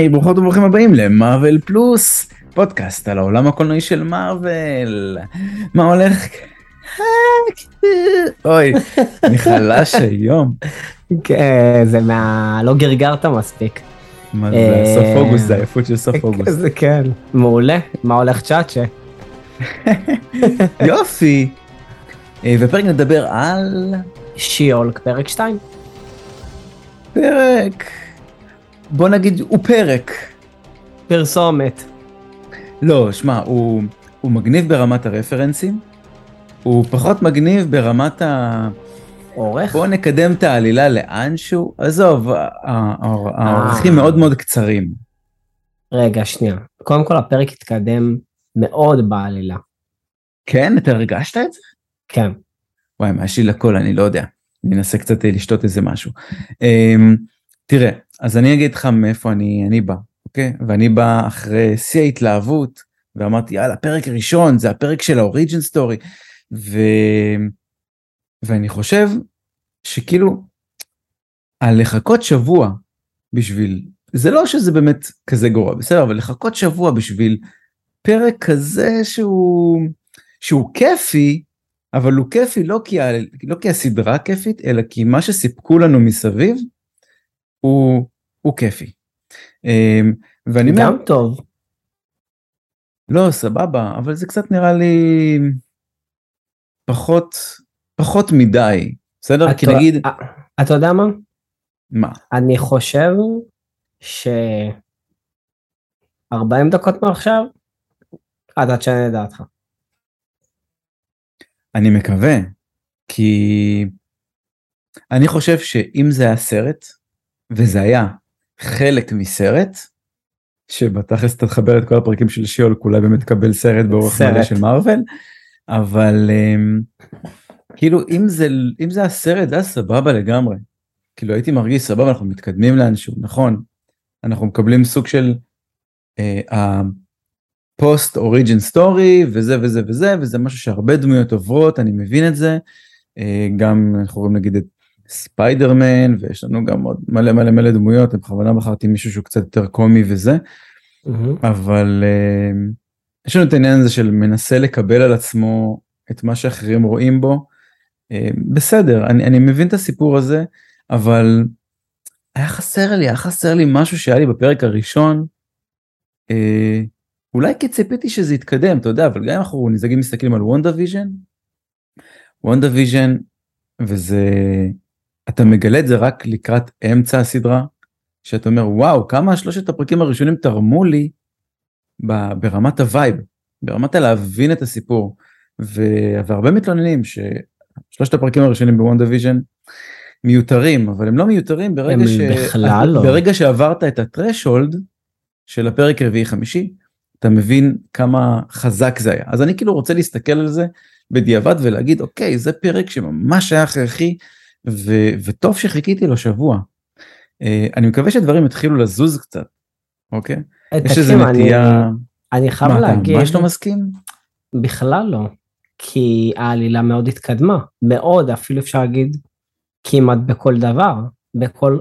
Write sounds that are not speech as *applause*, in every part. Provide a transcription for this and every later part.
היי, ברוכות וברוכים הבאים למרוויל פלוס, פודקאסט על העולם הקולנועי של מרוויל. מה הולך? אוי, אני חלש היום. כן, זה מה... לא גרגרת מספיק. מה זה, סוף אה, אוגוסט, זה עייפות של סוף אוגוסט. זה כן. מעולה, מה הולך צ'אצ'ה? *laughs* יופי. אה, בפרק נדבר על שיולק פרק 2. פרק, בוא נגיד, הוא פרק. פרסומת. לא, שמע, הוא, הוא מגניב ברמת הרפרנסים, הוא פחות מגניב ברמת ה... עורך? בוא נקדם את העלילה לאנשהו, עזוב, ה- ה- הערכים מאוד מאוד קצרים. רגע, שנייה. קודם כל הפרק התקדם מאוד בעלילה. כן, אתה הרגשת את זה? כן. וואי, מה יש לי לכל, אני לא יודע. אני אנסה קצת אה, לשתות איזה משהו. תראה, אז אני אגיד לך מאיפה אני, אני בא, אוקיי? ואני בא אחרי שיא ההתלהבות, ואמרתי, יאללה, פרק ראשון, זה הפרק של האוריג'ן סטורי. ו... ואני חושב שכאילו, על לחכות שבוע בשביל, זה לא שזה באמת כזה גרוע, בסדר, אבל לחכות שבוע בשביל פרק כזה שהוא, שהוא כיפי, אבל הוא כיפי לא כי, ה, לא כי הסדרה כיפית, אלא כי מה שסיפקו לנו מסביב הוא, הוא כיפי. אמ, ואני אומר, גם טוב. לא, סבבה, אבל זה קצת נראה לי פחות, פחות מדי, בסדר? כי אתה- נגיד, אתה יודע מה? מה? אני חושב ש... 40 דקות מעכשיו, אתה תשנה את דעתך. אני מקווה, כי אני חושב שאם זה היה סרט, וזה היה חלק מסרט, שבתכלס אתה תחבר את כל הפרקים של שיולק, אולי באמת תקבל סרט באורך סרט. מלא של מארוול, אבל um, כאילו אם זה, אם זה הסרט, זה היה סבבה לגמרי. כאילו הייתי מרגיש סבבה, אנחנו מתקדמים לאנשהו, נכון, אנחנו מקבלים סוג של ה post origin story וזה וזה וזה וזה משהו שהרבה דמויות עוברות אני מבין את זה אה, גם אנחנו רואים נגיד את ספיידרמן ויש לנו גם עוד מלא מלא מלא דמויות אני בכוונה בחרתי מישהו שהוא קצת יותר קומי וזה אבל אה, יש לנו את העניין הזה של מנסה לקבל על עצמו את מה שאחרים רואים בו אה, בסדר אני, אני מבין את הסיפור הזה אבל היה חסר לי היה חסר לי משהו שהיה לי בפרק הראשון. אה, אולי כי ציפיתי שזה יתקדם אתה יודע אבל גם אם אנחנו נגיד מסתכלים על WandaVision. WandaVision וזה אתה מגלה את זה רק לקראת אמצע הסדרה שאתה אומר וואו כמה שלושת הפרקים הראשונים תרמו לי ברמת ה vibe ברמת הלהבין את הסיפור ו- והרבה מתלוננים ששלושת הפרקים הראשונים ב WandaVision מיותרים אבל הם לא מיותרים ברגע ש... בכלל לא. ברגע שעברת את ה threshold של הפרק רביעי חמישי אתה מבין כמה חזק זה היה אז אני כאילו רוצה להסתכל על זה בדיעבד ולהגיד אוקיי זה פרק שממש היה הכרחי ו- וטוב שחיכיתי לו שבוע. אה, אני מקווה שדברים יתחילו לזוז קצת אוקיי יש איזה תקשיב, אני- נטייה אני חייב מה אתה להגיד, ממש לא מסכים בכלל לא. כי העלילה מאוד התקדמה, מאוד, אפילו אפשר להגיד כמעט בכל דבר, בכל,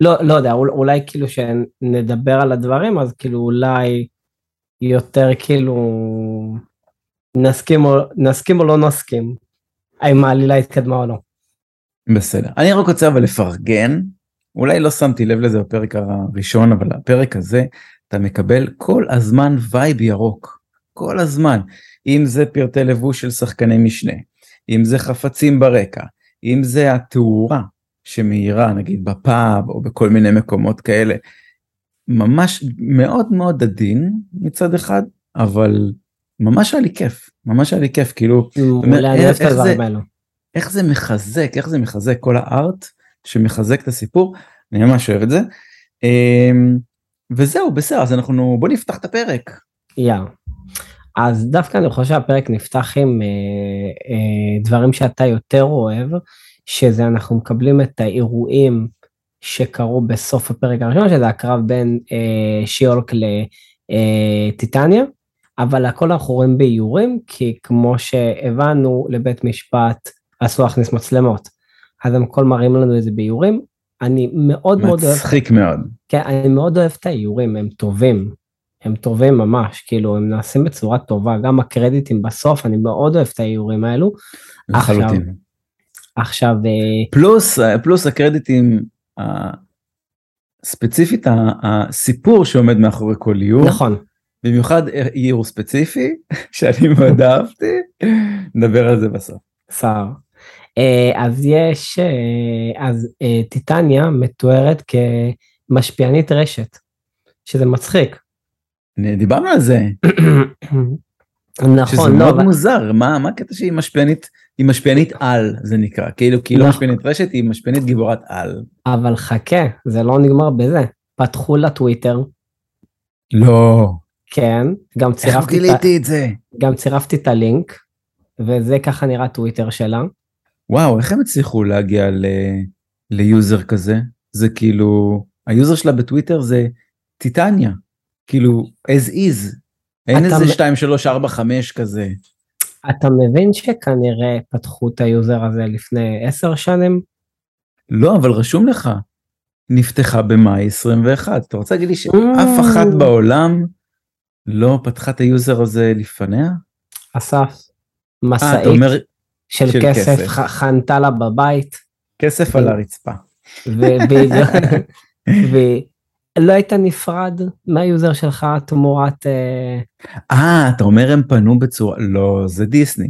לא, לא יודע, אול- אולי כאילו שנדבר על הדברים, אז כאילו אולי יותר כאילו נסכים או, נסכים או לא נסכים, האם העלילה התקדמה או לא. בסדר. אני רק רוצה אבל לפרגן אולי לא שמתי לב לזה בפרק הראשון אבל הפרק הזה אתה מקבל כל הזמן vibe ירוק. כל הזמן. אם זה פרטי לבוש של שחקני משנה אם זה חפצים ברקע אם זה התאורה שמאירה נגיד בפאב או בכל מיני מקומות כאלה. ממש מאוד מאוד עדין מצד אחד אבל ממש היה לי כיף ממש היה לי כיף כאילו אני אוהב את איך זה-. איך זה מחזק איך זה מחזק כל הארט שמחזק את הסיפור אני ממש אוהב את זה. אמ, וזהו בסדר אז אנחנו בוא נפתח את הפרק. יא. אז דווקא אני חושב שהפרק נפתח עם אה, אה, דברים שאתה יותר אוהב, שזה אנחנו מקבלים את האירועים שקרו בסוף הפרק הראשון, שזה הקרב בין אה, שיולק לטיטניה, אבל הכל אנחנו רואים באיורים, כי כמו שהבנו, לבית משפט אסור להכניס מצלמות. אז הם כל מראים לנו את זה באיורים. אני מאוד מאוד אוהב מצחיק מאוד. כן, אני מאוד אוהב את האיורים, הם טובים. הם טובים ממש, כאילו, הם נעשים בצורה טובה, גם הקרדיטים בסוף, אני מאוד אוהב את האיורים האלו. לחלוטין. עכשיו, אה, פלוס, פלוס הקרדיטים, ה- ספציפית הסיפור שעומד מאחורי כל איור, נכון, במיוחד איור ספציפי, *laughs* שאני מאוד אהבתי, נדבר על זה בסוף. שר. אה, אז יש, אה, אז אה, טיטניה מתוארת כמשפיענית רשת, שזה מצחיק. דיברנו על זה, שזה נכון, לא, מאוד אבל- מוזר, מה מה הקטע שהיא משפיענית, היא משפיענית על, זה נקרא, כאילו, לא נכון. משפיענית רשת, היא משפיענית גיבורת על. אבל חכה, זה לא נגמר בזה. פתחו לה טוויטר, לא, כן, גם איך צירפתי, ה- גיליתי את זה? גם צירפתי את הלינק, וזה ככה נראה טוויטר שלה. וואו, איך הם הצליחו להגיע ל... ל user כזה? זה כאילו, ה user שלה בטוויטר זה Titania, כאילו, as is. אין איזה מ- 2, 3, 4, 5 כזה. אתה מבין שכנראה פתחו את ה user הזה לפני עשר שנים? לא, אבל רשום לך, נפתחה במאי 21. אתה רוצה להגיד לי שאף Mm. אחת בעולם לא פתחה את היוזר הזה לפניה? אסף, אה, אתה משאית אומר של של כסף כסף. חנתה לה בבית, כסף על הרצפה. ובדיוק, ולא היית נפרד מהיוזר שלך תמורת... אה, אה, אתה אומר הם פנו בצורה, לא, זה דיסני.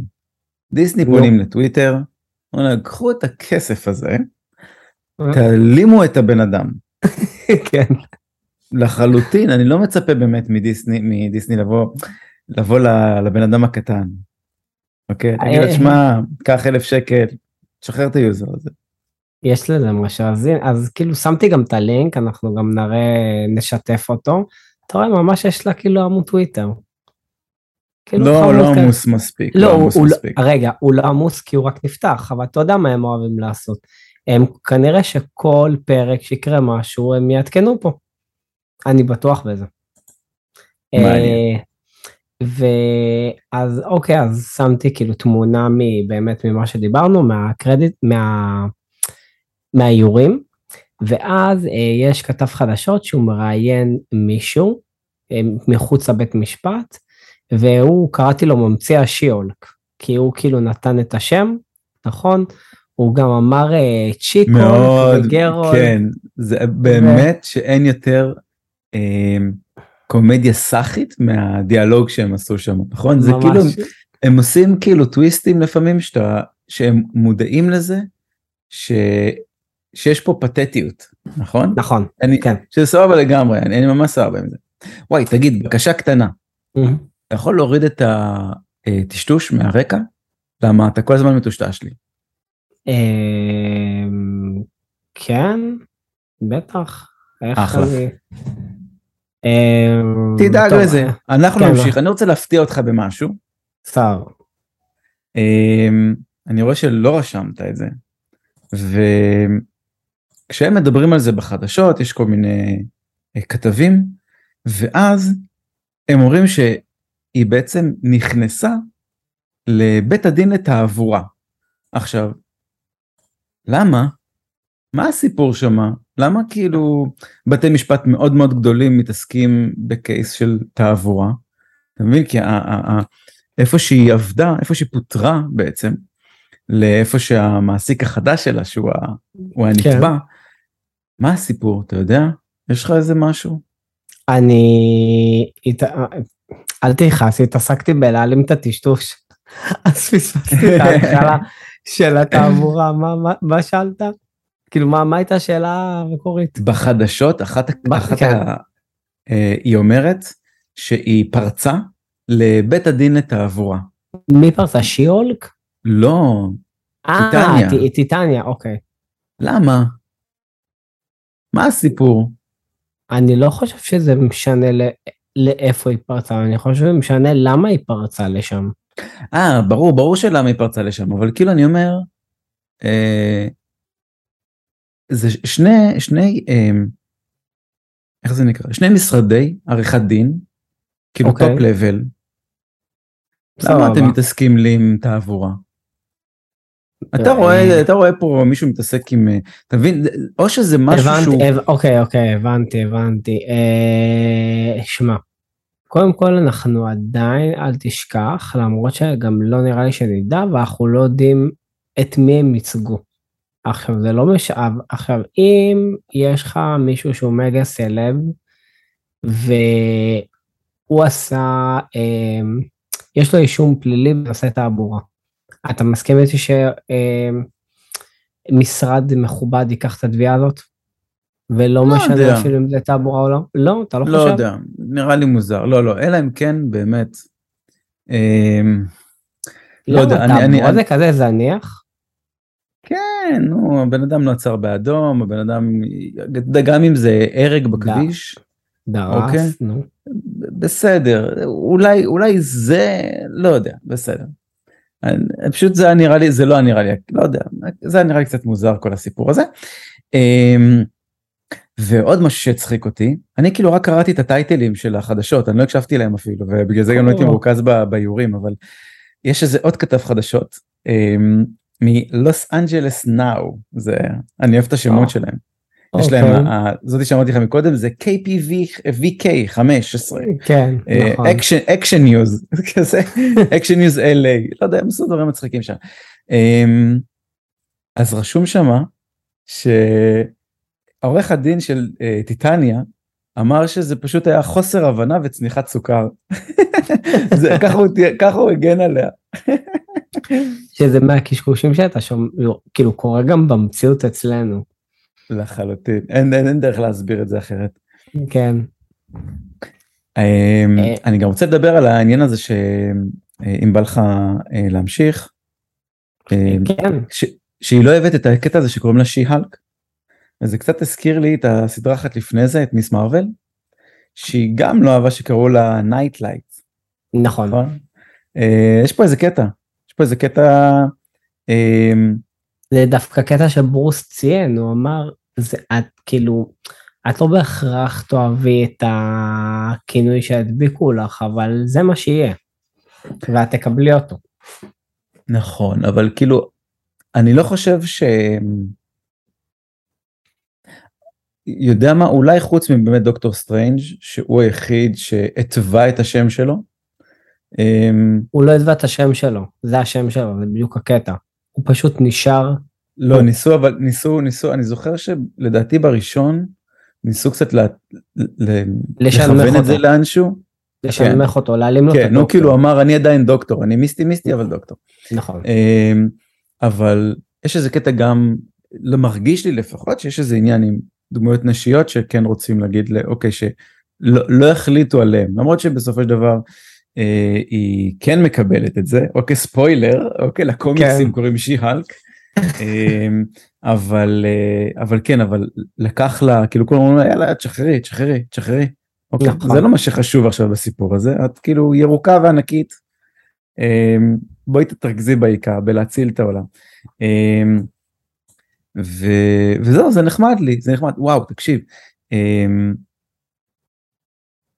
דיסני נו. פונים לטוויטר, אומרים, קחו את הכסף הזה? תעלימו את הבן אדם. *laughs* כן. לחלוטין, אני לא מצפה באמת מדיסני, מדיסני לבוא, לבוא לבן אדם הקטן. אוקיי? תגיד לו, אה, שמע, קח אלף שקל, תשחרר את ה user הזה. יש לזה משהו, אז, כאילו שמתי גם את הלינק, אנחנו גם נראה, נשתף אותו. אתה רואה, ממש יש לה כאילו עמוד טוויטר. כאילו לא, לא. עמוס מספיק, לא, לא עמוס הוא, לא- מספיק. רגע, הוא לא עמוס כי הוא רק נפתח, אבל אתה יודע מה הם אוהבים לעשות. הם כנראה שכל פרק שיקרה משהו, הם יעדכנו פה. אני בטוח בזה. מעניין. ואז אוקיי, אז שמתי כאילו תמונה מבאמת ממה שדיברנו, מהקרדיט, מה... מהאיורים, ואז אה, יש כתב חדשות שהוא מראיין מישהו אה, מחוץ לבית משפט, והוא, קראתי לו ממציא השיולק, כי הוא כאילו נתן את השם, נכון? הוא גם אמר אה, צ'יקול מאוד, וגרול. כן, זה באמת שאין יותר אה, קומדיה סאחית מהדיאלוג שהם עשו שם, נכון? זה ממש. כאילו, הם עושים כאילו טוויסטים לפעמים שאתה, שהם מודעים לזה, ש, שיש פה פתטיות, נכון? נכון, אני, כן. שזה סבבה לגמרי, אני, אני ממש סבבה עם זה. וואי, תגיד, בקשה קטנה, אתה יכול להוריד את הטשטוש מהרקע? למה אתה כל הזמן מטושטש לי. אמ, כן, בטח. אחלה. אמ, תדאג לזה, אנחנו כן, נמשיך, אני רוצה להפתיע אותך במשהו. שר. אמ, אני רואה שלא רשמת את זה. וכשהם מדברים על זה בחדשות, יש כל מיני אה, כתבים, ואז הם אומרים שהיא בעצם נכנסה לבית הדין לתעבורה. עכשיו, למה? מה הסיפור שמה? למה כאילו בתי משפט מאוד מאוד גדולים מתעסקים בקייס של תעבורה? אתה מבין? כי איפה שהיא עבדה, איפה שהיא פוטרה בעצם, לאיפה שהמעסיק החדש שלה, שהוא הנתבע, מה הסיפור, אתה יודע? יש לך איזה משהו? אני... הת- אל תכעס, התעסקתי בלהעלים את הטשטוש. *laughs* אז פספסתי את ההתחלה של התעבורה, מה- מה- מה שאלת? כאילו, מה מה הייתה השאלה המקורית? בחדשות, אחת, אחת כן. ה... אה, היא אומרת שהיא פרצה לבית הדין לתעבורה. מי פרצה? שיולק? לא, אה, טיטניה. ט- טיטניה, אוקיי. למה? מה הסיפור? אני לא חושב שזה משנה ל- לאיפה היא פרצה, אני חושב שזה משנה למה היא פרצה לשם. אה, ברור, ברור שלמה היא פרצה לשם, אבל כאילו אני אומר, אה, זה שני, שני, אה, איך זה נקרא? שני משרדי עריכת דין, כאילו אוקיי. top level. למה. אתם מתעסקים לי עם תעבורה? אתה רואה, אתה רואה פה מישהו מתעסק עם, אתה מבין, או שזה משהו הבנתי, שהוא... הבנ... אוקיי, אוקיי, הבנתי, הבנתי. אה, שמע, קודם כל אנחנו עדיין, אל תשכח, למרות שגם לא נראה לי שנדע, ואנחנו לא יודעים את מי הם ייצגו. עכשיו זה לא משאב, עכשיו אם יש לך מישהו שהוא מגה סלב, והוא עשה, אה, יש לו אישום פלילי בנושא תעבורה. אתה מסכים איתי שמשרד מכובד ייקח את התביעה הזאת? ולא לא משנה יודע. אפילו אם זה תעבורה או לא? לא, אתה לא לא חושב? יודע, נראה לי מוזר, לא, לא, אלא אם כן באמת, אמ, לא יודע, אני- אני- תעבורה אני- זה כזה זניח? כן, נו, הבן אדם לא עצר באדום, הבן אדם, גם אם זה הרג בכביש, אוקיי. דרס, נו. בסדר, אולי, אולי זה, לא יודע, בסדר. אני- פשוט זה היה נראה לי, זה לא היה נראה לי, לא יודע, זה היה נראה לי קצת מוזר כל הסיפור הזה. אמ, ועוד משהו שהצחיק אותי, אני כאילו רק קראתי את הטייטלים של החדשות, אני לא הקשבתי להם אפילו, ובגלל זה גם לא הייתי. מרוכז ב- באיורים, אבל יש איזה עוד כתב חדשות, אמ, מלוס אנג'לס Now, זה, אני אוהב את השמות או. שלהם. יש להם, אוקיי. ה- זאתי שאמרתי לך מקודם, זה KPVK 15. כן, נכון. Action News *laughs* כזה Action News LA לא יודע הם עשו דברים מצחיקים שם. אמ, אז רשום שמה שעורך הדין של אה, טיטניה אמר שזה פשוט היה חוסר הבנה וצניחת סוכר. זה- ככה הוא ככה הוא הגן עליה. שזה מהקשקושים שאתה שומע, כאילו קורה גם במציאות אצלנו. לחלוטין אין אין- אין דרך להסביר את זה אחרת. כן. אמ, אה. אני גם רוצה לדבר על העניין הזה שאם בא לך אה, להמשיך. אמ, כן. ש, שהיא לא אוהבת את הקטע הזה שקוראים לה שי-הלק. וזה קצת הזכיר לי את הסדרה אחת לפני זה, את מיס מרוויל, שהיא גם לא אהבה שקראו לה night light, נכון. נכון? אה, יש פה איזה קטע, יש פה איזה קטע, אה, זה דווקא קטע שברוס ציין, הוא אמר, זה את כאילו, את לא בהכרח תאהבי את הכינוי שהדביקו לך, אבל זה מה שיהיה. ואת תקבלי אותו. נכון, אבל כאילו, אני לא חושב ש... יודע מה, אולי חוץ מבאמת דוקטור סטרנג', שהוא היחיד שהתווה את השם שלו. אה, הוא לא התווה את השם שלו, זה השם שלו, זה בדיוק הקטע. הוא פשוט נשאר, לא, ניסו, אבל ניסו, ניסו, אני זוכר שלדעתי בראשון, ניסו קצת לה, ל, לכוון את זה. לאנשהו. להנמיך אותו, להעלים לו את כן, הוא הדוקטור. כאילו אמר, אני עדיין דוקטור, אני מיסטי מיסטי, אבל דוקטור. נכון. אמ, אבל יש איזה קטע גם, לא מרגיש לי לפחות, שיש איזה עניין עם דמויות נשיות שכן רוצים להגיד, אוקיי, שלא לא החליטו עליהם, למרות שבסופו של דבר אה, היא כן מקבלת את זה, אוקיי, ספוילר, אוקיי, לקומיקסים כן. קוראים שי-הלק. אמ, אבל אה, אבל כן אבל לקח לה כאילו כולם אומרים לה יאללה תשחררי תשחררי תשחררי. אוקיי, נכון. זה לא מה שחשוב עכשיו בסיפור הזה את כאילו ירוקה וענקית. אמ, בואי תתרכזי בעיקר בלהציל את העולם. ו- וזהו זה נחמד לי זה נחמד וואו תקשיב. אמ,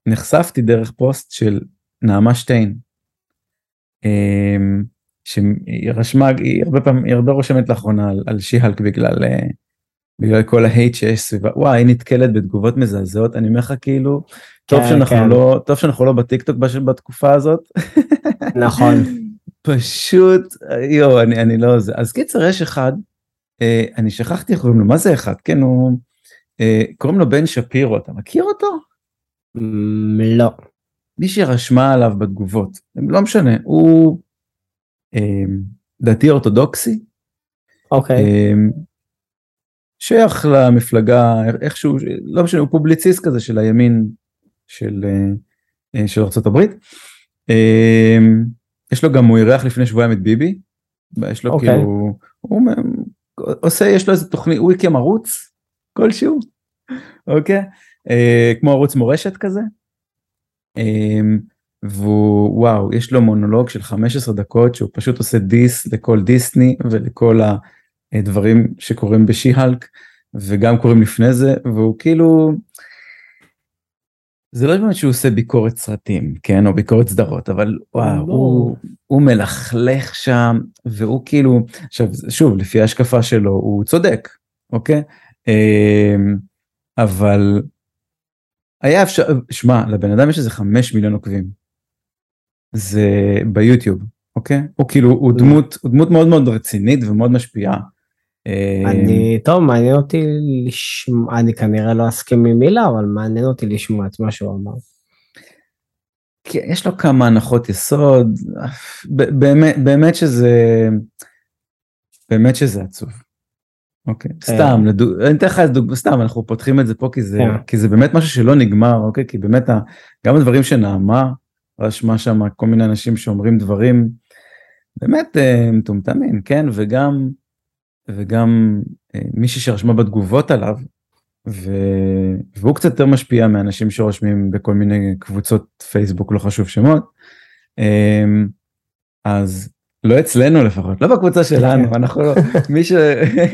נחשפתי דרך פוסט של נעמה שטיין. אמ, שהיא רשמה, היא הרבה פעמים, היא הרבה רושמת לאחרונה על, על שיהלק בגלל, אה, בגלל כל ההייט שיש סביבה, וואי, היא נתקלת בתגובות מזעזעות, אני אומר לך כאילו, טוב כן, שאנחנו כן. לא, טוב שאנחנו לא בטיקטוק בש- בתקופה הזאת. נכון. *laughs* פשוט, יואו, אני, אני לא זה. אז קיצר, יש אחד, אני שכחתי איך קוראים לו, מה זה אחד? כן, הוא, אה, קוראים לו בן שפירו, אתה מכיר אותו? מ, לא. מישהי רשמה עליו בתגובות, לא משנה, הוא אה, דתי אורתודוקסי, אוקיי. אמ, שייך למפלגה איכשהו לא משנה הוא פובליציסט כזה של הימין של אה, אה, של ארה"ב. אמ, יש לו גם הוא אירח לפני שבועיים את ביבי. יש לו אוקיי. כאילו הוא מ- עושה יש לו איזה תוכנית הוא הקים ערוץ כלשהו אוקיי אה, כמו ערוץ מורשת כזה. אמ, והוא וואו יש לו מונולוג של 15 דקות שהוא פשוט עושה דיס לכל דיסני ולכל הדברים שקורים בשי-הלק וגם קורים לפני זה והוא כאילו זה לא באמת שהוא עושה ביקורת סרטים, כן, או ביקורת סדרות, אבל וואו, לא. הוא, הוא מלכלך שם, והוא כאילו, עכשיו, שוב, לפי ההשקפה שלו, הוא צודק, אוקיי? אמ, אבל היה אפשר, שמע, לבן אדם יש איזה חמש מיליון עוקבים. זה ביוטיוב, אוקיי? הוא כאילו, הוא דמות, הוא דמות מאוד מאוד רצינית ומאוד משפיעה. אני, טוב, מעניין אותי לשמוע, אני כנראה לא אסכים עם מילה, אבל מעניין אותי לשמוע את מה שהוא אמר. כן, יש לו כמה הנחות יסוד, באמת, באמת שזה, באמת שזה עצוב. אוקיי, סתם, לדוג... אני אתן לך דוגמא, סתם, אנחנו פותחים את זה פה כי זה, כן. כי זה באמת משהו שלא נגמר, אוקיי? כי באמת. גם הדברים שנעמה רשמה שם, כל מיני אנשים שאומרים דברים, באמת אה, מטומטמים, כן? וגם, וגם אה, מישהי שרשמה בתגובות עליו, ו... והוא קצת יותר משפיע מאנשים שרושמים בכל מיני קבוצות פייסבוק, לא חשוב שמות. אמ, אז לא אצלנו לפחות, לא בקבוצה שלנו, אנחנו לא, מי ש...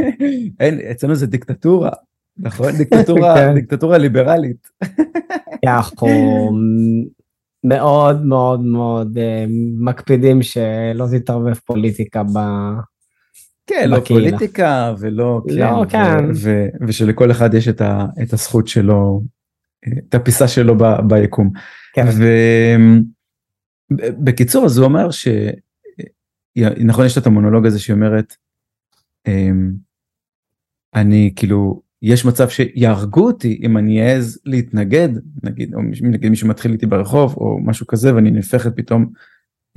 *laughs* אין, אצלנו זה דיקטטורה, נכון? *laughs* דיקטטורה, כן. דיקטטורה ליברלית. *laughs* אנחנו מאוד מאוד מאוד אה, מקפידים שלא תתערבב פוליטיקה ב... כן, לא בקהילה. פוליטיקה ולא, לא, ו- כן. ו- ושלכל אחד יש את, ה- את הזכות שלו, את הפיסה שלו ב- ביקום. כן. ובקיצור, אז הוא אומר ש... נכון, יש לה את המונולוג הזה שהיא אומרת, אמ, אני כאילו, יש מצב שיהרגו אותי אם אני אעז להתנגד, נגיד, או נגיד מישהו מתחיל איתי ברחוב או משהו כזה ואני נהפכת פתאום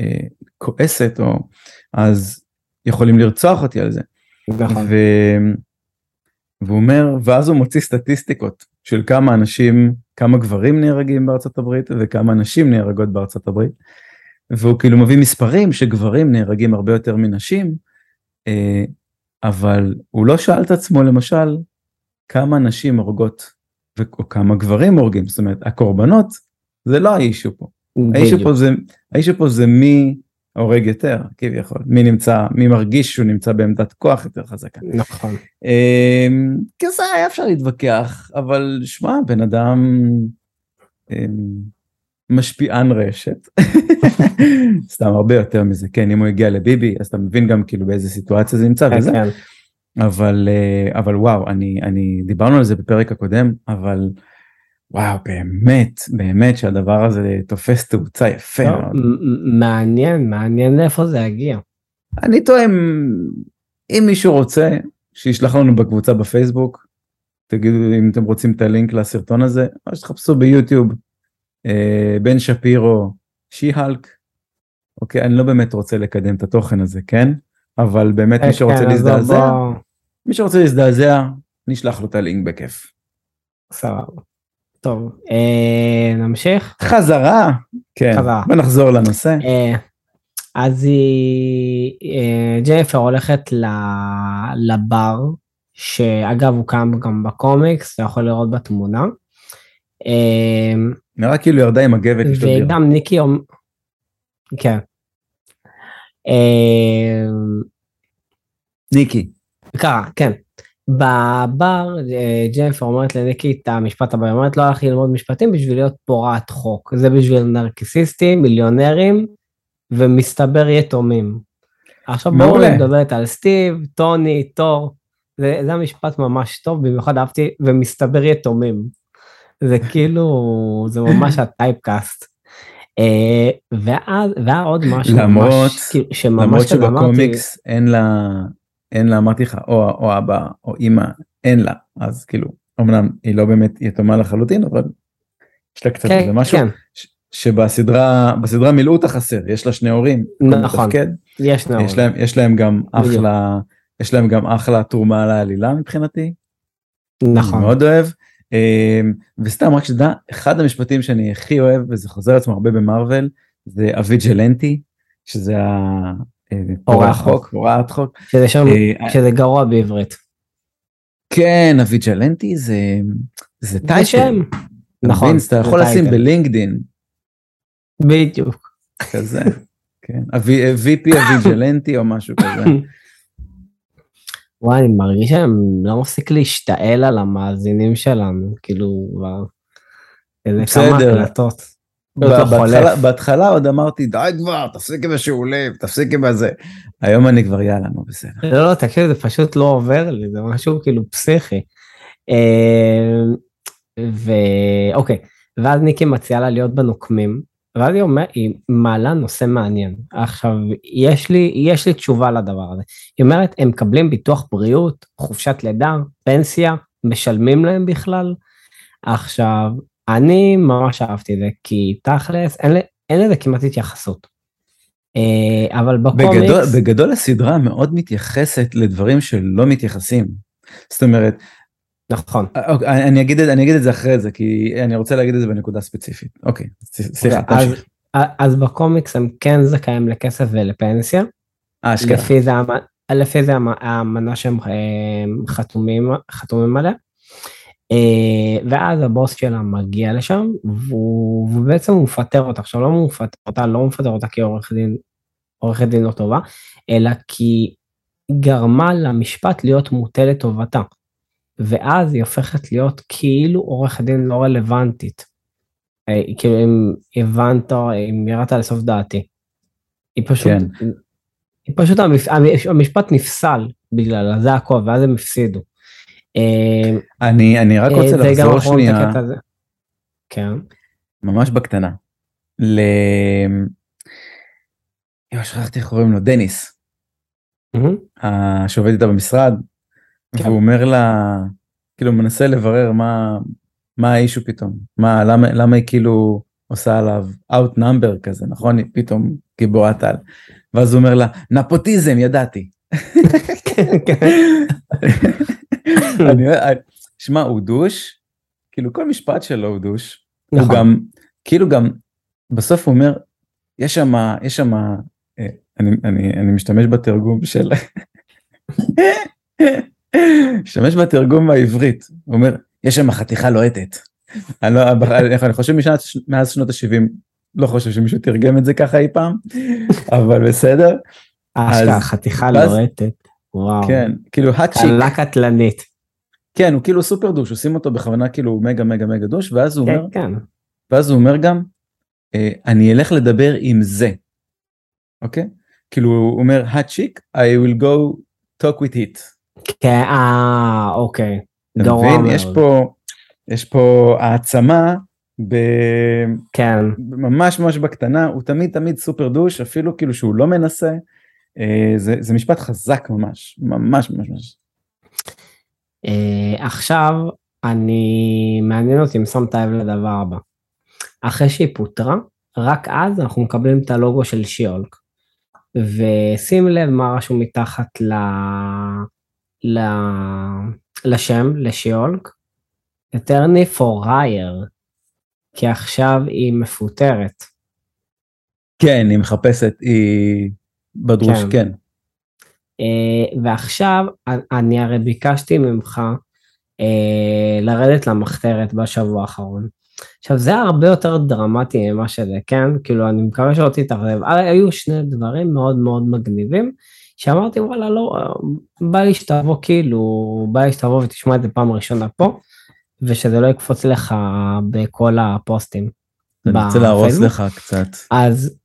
אה, כועסת, או אז יכולים לרצוח אותי על זה. נכון. ו... והוא אומר, ואז הוא מוציא סטטיסטיקות של כמה אנשים, כמה גברים נהרגים בארצות הברית וכמה נשים נהרגות בארצות הברית. והוא כאילו מביא מספרים שגברים נהרגים הרבה יותר מנשים, אה, אבל הוא לא שאל את עצמו למשל כמה נשים הורגות או כמה גברים הורגים, זאת אומרת הקורבנות זה לא האישו פה, האישו. פה זה, האישו פה זה מי הורג יותר כביכול, מי נמצא, מי מרגיש שהוא נמצא בעמדת כוח יותר חזקה. נכון. אמ, כזה היה אפשר להתווכח, אבל שמע, בן אדם אמ, משפיען רשת. *laughs* סתם הרבה יותר מזה, כן, אם הוא הגיע לביבי, אז אתה מבין גם כאילו באיזה סיטואציה זה נמצא כן, וזה, כן. אבל, אה, אבל וואו, אני, אני, דיברנו על זה בפרק הקודם, אבל וואו, באמת, באמת שהדבר הזה תופס תאוצה יפה לא, מאוד. מעניין, מעניין לאיפה זה יגיע. אני טועה אם, אם מישהו רוצה, שישלח לנו בקבוצה בפייסבוק, תגידו אם אתם רוצים את הלינק לסרטון הזה, או שתחפשו ביוטיוב, אה, בן שפירו, שי-הלק, אוקיי, אני לא באמת רוצה לקדם את התוכן הזה, כן? אבל באמת מי שרוצה כן, להזדעזע, בוא- מי שרוצה להזדעזע, נשלח לו את הלינק בכיף. סבבה. טוב, אה, נמשיך. חזרה, כן, חזרה. בוא נחזור לנושא. אה, אז היא, אה, ג'ניפר הולכת ל- לבר, שאגב הוא קם גם בקומיקס, אתה יכול לראות בתמונה. אה, נראה כאילו ירדה עם הגבת. וגם ניקי, כן. אה, ניקי, קרה, כן. בבר אה, ג'ניפר אומרת לניקי את המשפט הבא, היא אומרת לא הלכתי ללמוד משפטים בשביל להיות פורעת חוק, זה בשביל נרקיסיסטים, מיליונרים ומסתבר יתומים. עכשיו בואו. נדברת על סטיב, טוני, תור, זה, זה המשפט ממש טוב, במיוחד אהבתי, ומסתבר יתומים. זה כאילו, זה ממש הטייפקאסט. אה, ואז, והיה עוד משהו למרות- ממש, כאילו, שממש למרות כזה אמרתי- שבקומיקס אין לה, אין לה, אמרתי לך, או, או אבא או אימא, אין לה, אז כאילו, אמנם היא לא באמת יתומה לחלוטין, אבל יש לה קצת כן, איזה משהו, כן, ש- שבסדרה, בסדרה מילאו את החסר, יש לה שני הורים, נכון, מתפקד, יש. יש להם, יש להם גם. אחלה, יש להם גם אחלה תרומה לעלילה מבחינתי, נכון. מאוד אוהב. אמ, וסתם רק שתדע, אחד המשפטים שאני הכי אוהב, וזה חוזר לעצמו הרבה במרוויל, זה הוויג'לנטי, שזה ה... אה, פורע פורע חוק, פורעת חוק. שזה שם, אה, שזה גרוע בעברית. כן, הוויג'לנטי זה, זה טייטל. שם. נכון. אתה יכול לשים. בלינקדין, בדיוק. כזה, כן, ה- VP הוויג'לנטי או משהו כזה. וואי, אני מרגיש שהם לא מפסיק להשתעל על המאזינים שלנו, כאילו, איזה כמה. הקלטות. אותו בהתחלה-. בהתחלה עוד אמרתי, די כבר, תפסיק עם השעולים, תפסיק עם הזה. היום אני כבר, יאללה, נו, בסדר. לא, לא, תקשיב, זה פשוט לא עובר לי, זה משהו כאילו פסיכי. אה, ואוקיי, ואז ניקי מציעה לה להיות בנוקמים, ואז היא אומרת, היא מעלה נושא מעניין. עכשיו, יש לי, יש לי תשובה לדבר הזה. היא אומרת, הם מקבלים ביטוח בריאות, חופשת לידה, פנסיה, משלמים להם בכלל. עכשיו, אני ממש אהבתי את זה, כי תכלס, אין, אין לזה כמעט התייחסות. אה, אבל בגדול, בקומיקס, בגדול הסדרה מאוד מתייחסת לדברים שלא מתייחסים. זאת אומרת, נכון. אוקיי, אני אגיד, אני אגיד את זה אחרי זה, כי אני רוצה להגיד את זה בנקודה ספציפית. אוקיי, סליחה, אז, תמשיך. אז בקומיקס הם כן זכאים לכסף ולפנסיה, אה, אשכרה. לפי זה, לפי זה האמנה שהם אה, חתומים, חתומים עליה. אה, ואז הבוס שלה מגיע לשם, והוא, ובעצם הוא מפטר אותה. עכשיו לא הוא מפטר אותה, לא מפטר אותה כעורכת דין, עורכת דין לא טובה, אלא כי גרמה למשפט להיות מוטה לטובתה. ואז היא הופכת להיות כאילו עורכת דין לא רלוונטית. אה, כאילו אם הבנת, אם ירדת לסוף דעתי. היא פשוט, כן. היא פשוט, המשפט נפסל בגללה, זה הכל, ואז הם הפסידו. אה, אני, אני רק רוצה אה, לחזור שנייה. כן. ממש בקטנה, ל... יואו, שכחתי איך קוראים לו, דניס, שעובד איתה במשרד, כן. והוא אומר לה, כאילו מנסה לברר מה, מה האישו פתאום, מה, למה, למה היא כאילו עושה עליו outnumber כזה, נכון? היא פתאום גיבורת על. ואז הוא אומר לה, נפוטיזם, ידעתי. *laughs* *laughs* אני, שמע, הוא דוש, כאילו כל משפט שלו הוא דוש. הוא נכון. גם, כאילו גם, בסוף הוא אומר, יש שם, יש שם, אני, אני, אני משתמש בתרגום של, *laughs* משתמש בתרגום בעברית, הוא אומר, יש שם חתיכה לוהטת. אני, לא, אני חושב משנת, מאז שנות ה-70, לא חושב שמישהו תרגם את זה ככה אי פעם, אבל בסדר, אשכרה, חתיכה לוהטת. וואו. כן, כאילו הצ'יק, קלה קטלנית. כן, הוא כאילו סופר דוש, עושים אותו בכוונה כאילו מגה מגה מגה דוש, ואז הוא כן, אומר, כן. ואז הוא אומר גם, אה, אני אלך לדבר עם זה, אוקיי? כאילו הוא אומר, הצ'יק, I will go talk with it. כן, אה, אוקיי. אתה מבין? יש. פה, יש פה העצמה, ב- כן. ממש ממש בקטנה, הוא תמיד תמיד סופר דוש, אפילו כאילו שהוא לא מנסה, אה, זה, זה משפט חזק ממש, ממש ממש ממש. אה, עכשיו, אני, מעניין אותי אם שמת לב לדבר הבא. אחרי שהיא פוטרה, רק אז אנחנו מקבלים את הלוגו של שיולק. ושים לב מה רשום מתחת ל... ל... לשם, לשיולק. attorney for hire, כי עכשיו היא מפוטרת. כן, היא מחפשת, היא בדרוש, כן. כן. אה, ועכשיו, אני הרי ביקשתי ממך אה, לרדת למחתרת בשבוע האחרון. עכשיו, זה הרבה יותר דרמטי ממה שזה, כן? כאילו, אני מקווה שלא תתאכזב. אה, היו שני דברים מאוד מאוד מגניבים, שאמרתי, וואלה, לא, בא לי שתבוא, כאילו, בא לי שתבוא ותשמע את זה פעם ראשונה פה, ושזה לא יקפוץ לך בכל הפוסטים. אני רוצה להרוס. לך קצת. אז,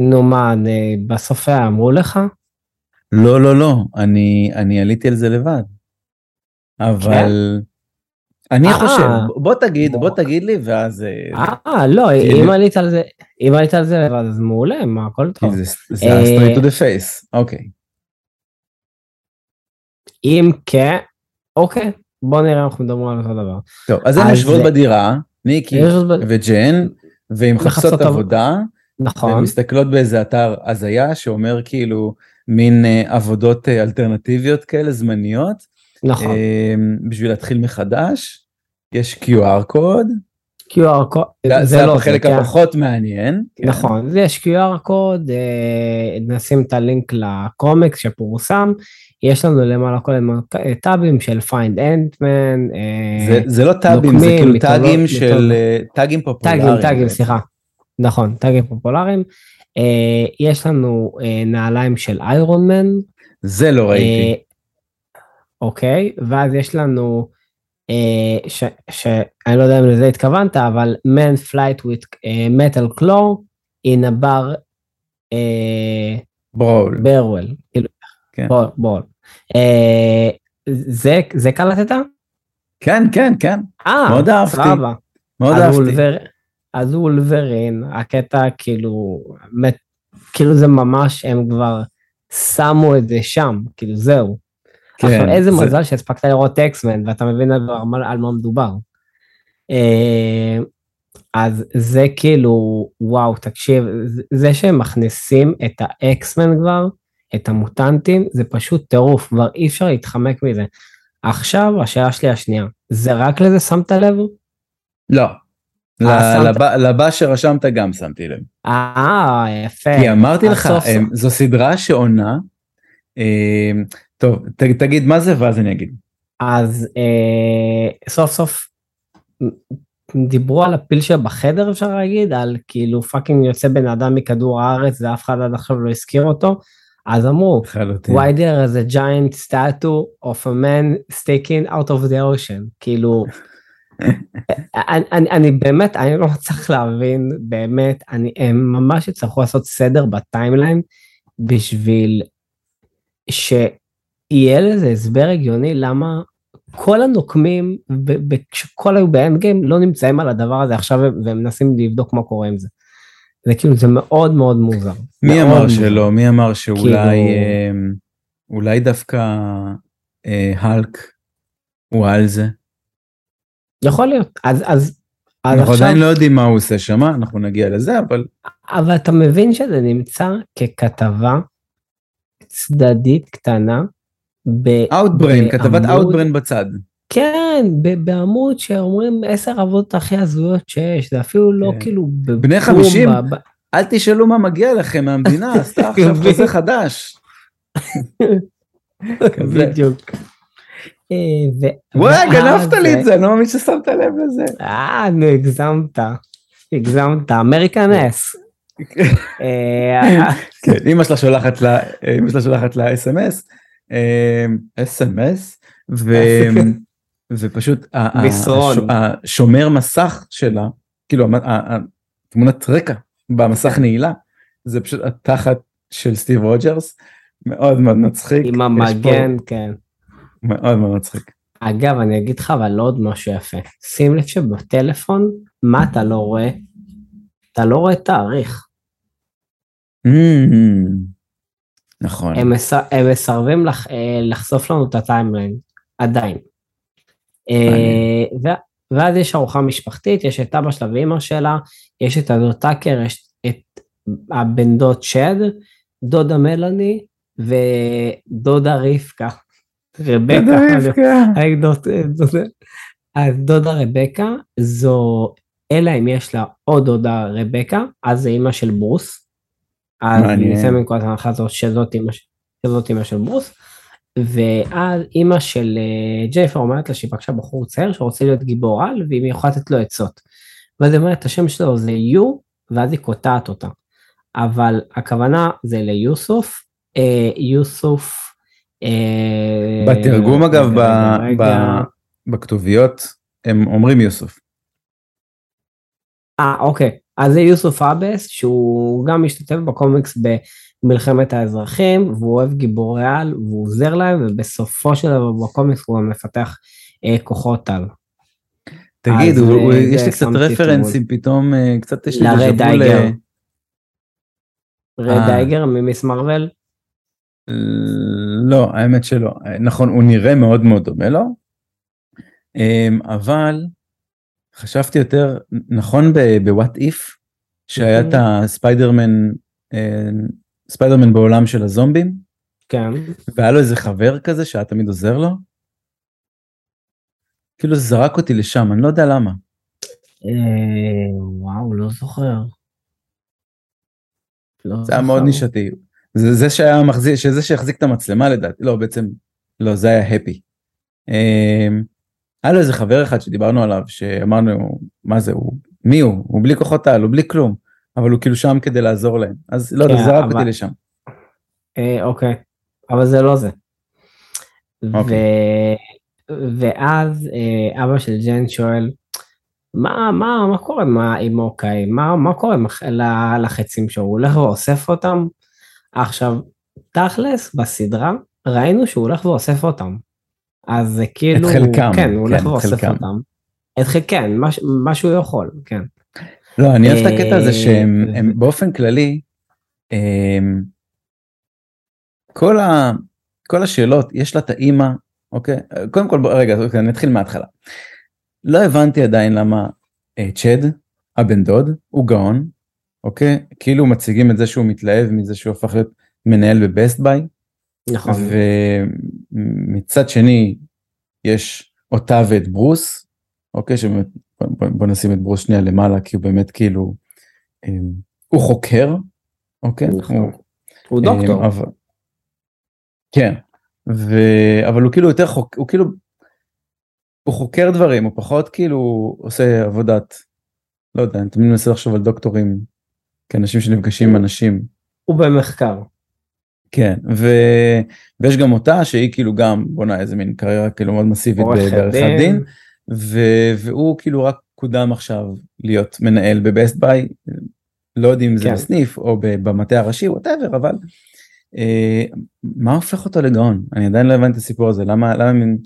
נו מה, אה, בסוף אמרו לך? לא, לא, לא, אני, אני עליתי על זה לבד. אבל אני אה. חושב, בוא תגיד, בוא בוא. תגיד לי, ואז... אה, אה, לא, כאילו- אם עלית על זה, אם עלית על זה לבד, אז מעולה, מה, הכל טוב. זה אה, ה-straight to the face, אוקיי. אם כן, אוקיי, בוא נראה אנחנו מדברים על אותו דבר. טוב, אז הן אז יושבות זה- בדירה, ניקי וג'ן, והן מחפשות עבודה, נכון, והן מסתכלות באיזה אתר הזיה שאומר כאילו מין אה, עבודות אה, אלטרנטיביות כאלה, זמניות, נכון. אה, בשביל להתחיל מחדש. יש QR קוד, QR קוד, זה זה לא החלק כן. הפחות מעניין. כן. נכון, זה יש QR קוד, נשים את הלינק לקומיקס שפורסם, יש לנו למעלה כל הזמן טאבים של find endman, אה, זה, זה לא טאבים, זה כאילו טאגים של טאגים פופולריים. טאגים, טאגים. סליחה. נכון, טאגים פופולריים. אה, יש לנו אה, נעליים של איירון מן. זה לא ראיתי. אה, אוקיי, ואז יש לנו אה, ש- שאני לא יודע אם לזה התכוונת, אבל man flight with אה, metal claw in a bar אה, ברול. בול. אה, זה, זה קלטת? כן, כן, כן, אה, מאוד אהבתי. מאוד אהבתי. אז וולברין, הקטע כאילו, מת, כאילו זה ממש, הם כבר שמו את זה שם, כאילו זהו. כן, עכשיו איזה זה- מזל שהספקת לראות אקסמן ואתה מבין על מה, על מה מדובר. אה, אז זה כאילו, וואו, תקשיב, זה- זה שהם מכניסים את האקסמן כבר, את המוטנטים, זה פשוט טירוף, כבר אי אפשר להתחמק מזה. עכשיו, השאלה שלי השנייה, זה רק לזה שמת לב? לא. אה, לבא- שרשמת גם שמתי לב. אה, יפה. כי אמרתי לך. אמ, זו סדרה שעונה. אמ, טוב, תגיד מה זה ואז אני אגיד. אז אה, סוף סוף דיברו על הפיל שבחדר אפשר להגיד, על כאילו fucking יוצא בן אדם מכדור הארץ ואף אחד עד עכשיו לא הזכיר אותו, אז אמרו, why there is a giant statue of a man sticking out of the ocean, כאילו, אני, אני, אני באמת, אני לא מצליח להבין, באמת, אני, הם ממש יצטרכו לעשות סדר ב timeline בשביל שיהיה לזה הסבר הגיוני למה כל הנוקמים, כשכל היו באנד גיים, לא נמצאים על הדבר הזה עכשיו והם- מנסים לבדוק מה קורה עם זה. זה כאילו, זה מאוד מאוד מוזר. מי אמר מוזר. שלא? מי אמר שאולי כאילו- אמ, אולי דווקא אה, האלק הוא על זה? יכול להיות. אז, אז, אז אנחנו עכשיו, עדיין לא יודעים מה הוא עושה שם, אנחנו נגיע לזה, אבל אבל אתה מבין שזה נמצא ככתבה צדדית קטנה. ב- Outbrain, כתבת Outbrain בצד. כן, ב- בעמוד שאומרים עשר עבודות הכי הזויות שיש, זה אפילו לא כן. כאילו... בני 50? ב- אל תשאלו מה מגיע לכם מהמדינה, *laughs* עשתה עכשיו חוזה חדש. *laughs* כזה. בדיוק. וואי, גנבת לי את זה, אני לא מאמין ששמת לב לזה. אה, נו, הגזמת. הגזמת, American ass. *laughs* אה, כן, אמא שלה שולחת לה, אמא שלה שולחת לה אס.אם.אס, אס.אם.אס, *laughs* ופשוט מסרון. הש- השומר מסך שלה, כאילו תמונת רקע במסך נעילה, זה פשוט התחת של סטיב רוג'רס, מאוד מאוד מצחיק. עם המגן, כן. מאוד מאוד מצחיק. אגב, אני אגיד לך אבל עוד משהו יפה. שים לב שבטלפון, מה אתה לא רואה? אתה לא רואה תאריך. Mm, נכון. הם, מס... הם מסרבים לח... אה, לחשוף לנו את הטיימליין, עדיין. אה. ו... ואז יש ארוחה משפחתית, יש את אבא שלה ואימא שלה, יש את הדוד טאקר, יש את הבן דוד שד, דודה מלאני ודודה רבקה. רבקה. דודה. אז דודה רבקה זו, אלא אם יש לה עוד דודה רבקה, אז זה אימא של ברוס. אז מעניין. נצא מנקודת ההנחה הזאת שזאת אימא של ברוס. ואז אימא של אה, ג'ייפר אומרת לה שהיא פגשה בחור צעיר שרוצה להיות גיבור על ואם היא יכולה לתת לו עצות. ואז היא אומרת השם שלו זה יו ואז היא קוטעת אותה. אבל הכוונה זה ליוסוף, אה, יוסוף. אה, בתרגום אגב, ב- רגע, רגע. ב- בכתוביות, הם אומרים יוסוף. אה, אוקיי. אז זה יוסוף אבס, שהוא גם משתתף בקומיקס במלחמת האזרחים, והוא אוהב גיבורי על, והוא עוזר להם, ובסופו של דבר בקומיקס הוא גם מפתח אה, כוחות על. תגיד, הוא- הוא- אה, יש זה לי קצת רפרנסים פתאום, אה, קצת יש לי לרד דאגר. רד אה. דאגר ממיס מרוול, לא, האמת שלא. נכון, הוא נראה מאוד מאוד דומה לו, אמ, אבל חשבתי יותר, נכון ב-What If, שהיה את הספיידרמן, אה, ספיידרמן בעולם של הזומבים, כן. והיה לו איזה חבר כזה שהיה תמיד עוזר לו? כאילו זה זרק אותי לשם, אני לא יודע למה. אה, וואו, לא זוכר. לא זה היה מאוד. נישתי. זה זה שהיה מחזיק, שזה שהחזיק את המצלמה לדעתי, לא בעצם, לא זה היה הפי. היה לו איזה חבר אחד שדיברנו עליו, שאמרנו, מה זה, הוא, מי הוא? הוא בלי כוחות על, הוא בלי כלום, אבל הוא כאילו שם כדי לעזור להם. אז לא יודע, כן, זרק אבל- אותי לשם. אה, אוקיי, אבל זה לא זה. אוקיי. ואז אה, אבא של ג'ן שואל, מה, מה, מה קורה עם אוקיי? מה, מה קורה לחצים שלו? הוא הולך ואוסף אותם? עכשיו, תכלס, בסדרה, ראינו שהוא הולך ואוסף אותם. אז זה כאילו, חלקם, כן, הוא הולך כן, את ואוסף חלקם. אותם. את חלקם, כן, מה, מה שהוא יכול, כן. לא, אני אוהב את הקטע הזה אה, שהם הם באופן כללי, הם, כל, ה, כל השאלות, יש לה את האימא, אוקיי? קודם כל, בוא- רגע, אוקיי, נתחיל מההתחלה. לא הבנתי עדיין למה אה, צ'ד, הבן דוד, הוא גאון, אוקיי? כאילו מציגים את זה שהוא מתלהב מזה שהוא הפך להיות מנהל בבסט ביי, נכון. ומצד שני יש אותה ואת ברוס, אוקיי, שבאמת, בוא, בוא, נשים את ברוס שנייה למעלה, כי הוא באמת כאילו, אמ, הוא חוקר, אוקיי? נכון. הוא, הוא דוקטור. אמ, אבל, כן, ו, אבל הוא כאילו יותר חוק, הוא כאילו, הוא חוקר דברים, הוא פחות כאילו עושה עבודת, לא יודע, אני תמיד מנסה לחשוב על דוקטורים, כאנשים שנפגשים עם אנשים. הוא במחקר. כן, ו... ויש גם אותה שהיא כאילו גם בונה איזה מין קריירה כאילו מאוד מסיבית עורכת בעריכת דין. דין, ו... והוא כאילו רק קודם עכשיו להיות מנהל ב Best Buy, לא יודעים אם זה כן. בסניף או במטה הראשי, whatever, אבל אה, מה הופך אותו לגאון? אני עדיין לא הבנתי את הסיפור הזה, למה, למה מין...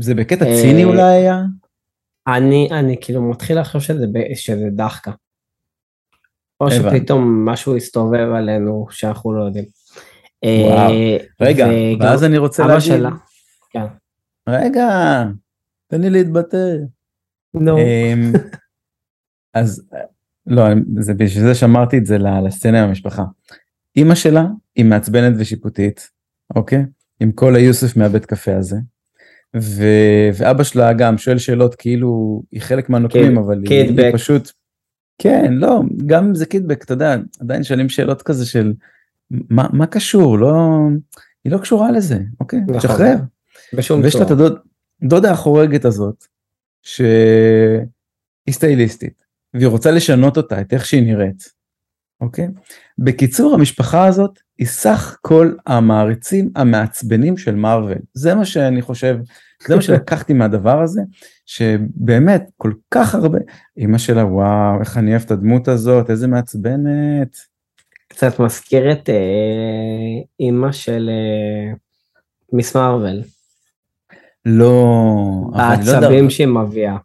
זה בקטע אה, ציני אולי היה? אני, אני כאילו מתחיל לחשוב שזה, שזה דחקה. או. שפתאום משהו הסתובב עלינו שאנחנו לא יודעים. וואו. אה, רגע, וגם ואז אני רוצה אבא להגיד, שלה. כן. רגע, תן לי להתבטא. נו, אמ, *laughs* אז לא, זה בשביל זה שאמרתי את זה לסצנה עם המשפחה. אימא שלה היא מעצבנת ושיפוטית, אוקיי? עם כל היוסף מהבית קפה הזה. ו... ואבא שלה גם שואל שאלות כאילו היא חלק מהנוקמים קיד- אבל היא. היא פשוט כן לא גם אם זה קידבק אתה יודע עדיין שואלים שאלות כזה של מה, מה קשור לא היא לא קשורה לזה אוקיי נכון. שחרר בשום ויש לה את צורה. הדוד, דודה החורגת הזאת, שהיא סטייליסטית, והיא רוצה לשנות אותה, את איך שהיא נראית, אוקיי? בקיצור, המשפחה הזאת היא סך כל המעריצים המעצבנים של מארוול. זה מה שאני חושב, זה מה שלקחתי מהדבר הזה, שבאמת כל כך הרבה, אמא שלה, וואו, איך אני אוהב את הדמות הזאת, איזה מעצבנת. קצת מזכיר את אה, אימא של אה, מיס מרוויל. לא, לא העצבים שהיא מביאה.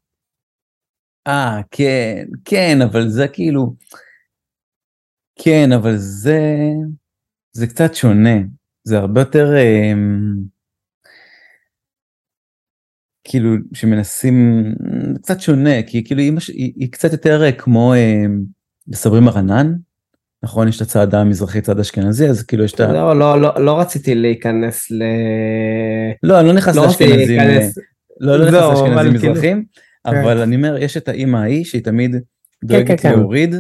אה, כן, כן, אבל זה כאילו, כן, אבל זה, זה קצת שונה, זה הרבה יותר, אמ, כאילו, שמנסים, קצת שונה, כי כאילו ש- היא, היא קצת יותר אה, כמו אמ, בסברים הרנן, נכון? יש את הצד המזרחי, צד אשכנזי, אז כאילו יש את ה... לא, לא, לא, לא רציתי להיכנס ל... לא, אני לא נכנס לא לאשכנזים, אה, להיכנס... לא, לא נכנס זהו, אבל לאשכנזים כאילו- מזרחים, אבל אני אומר, יש את האימא ההיא שהיא תמיד דואגת כן, כן. להוריד,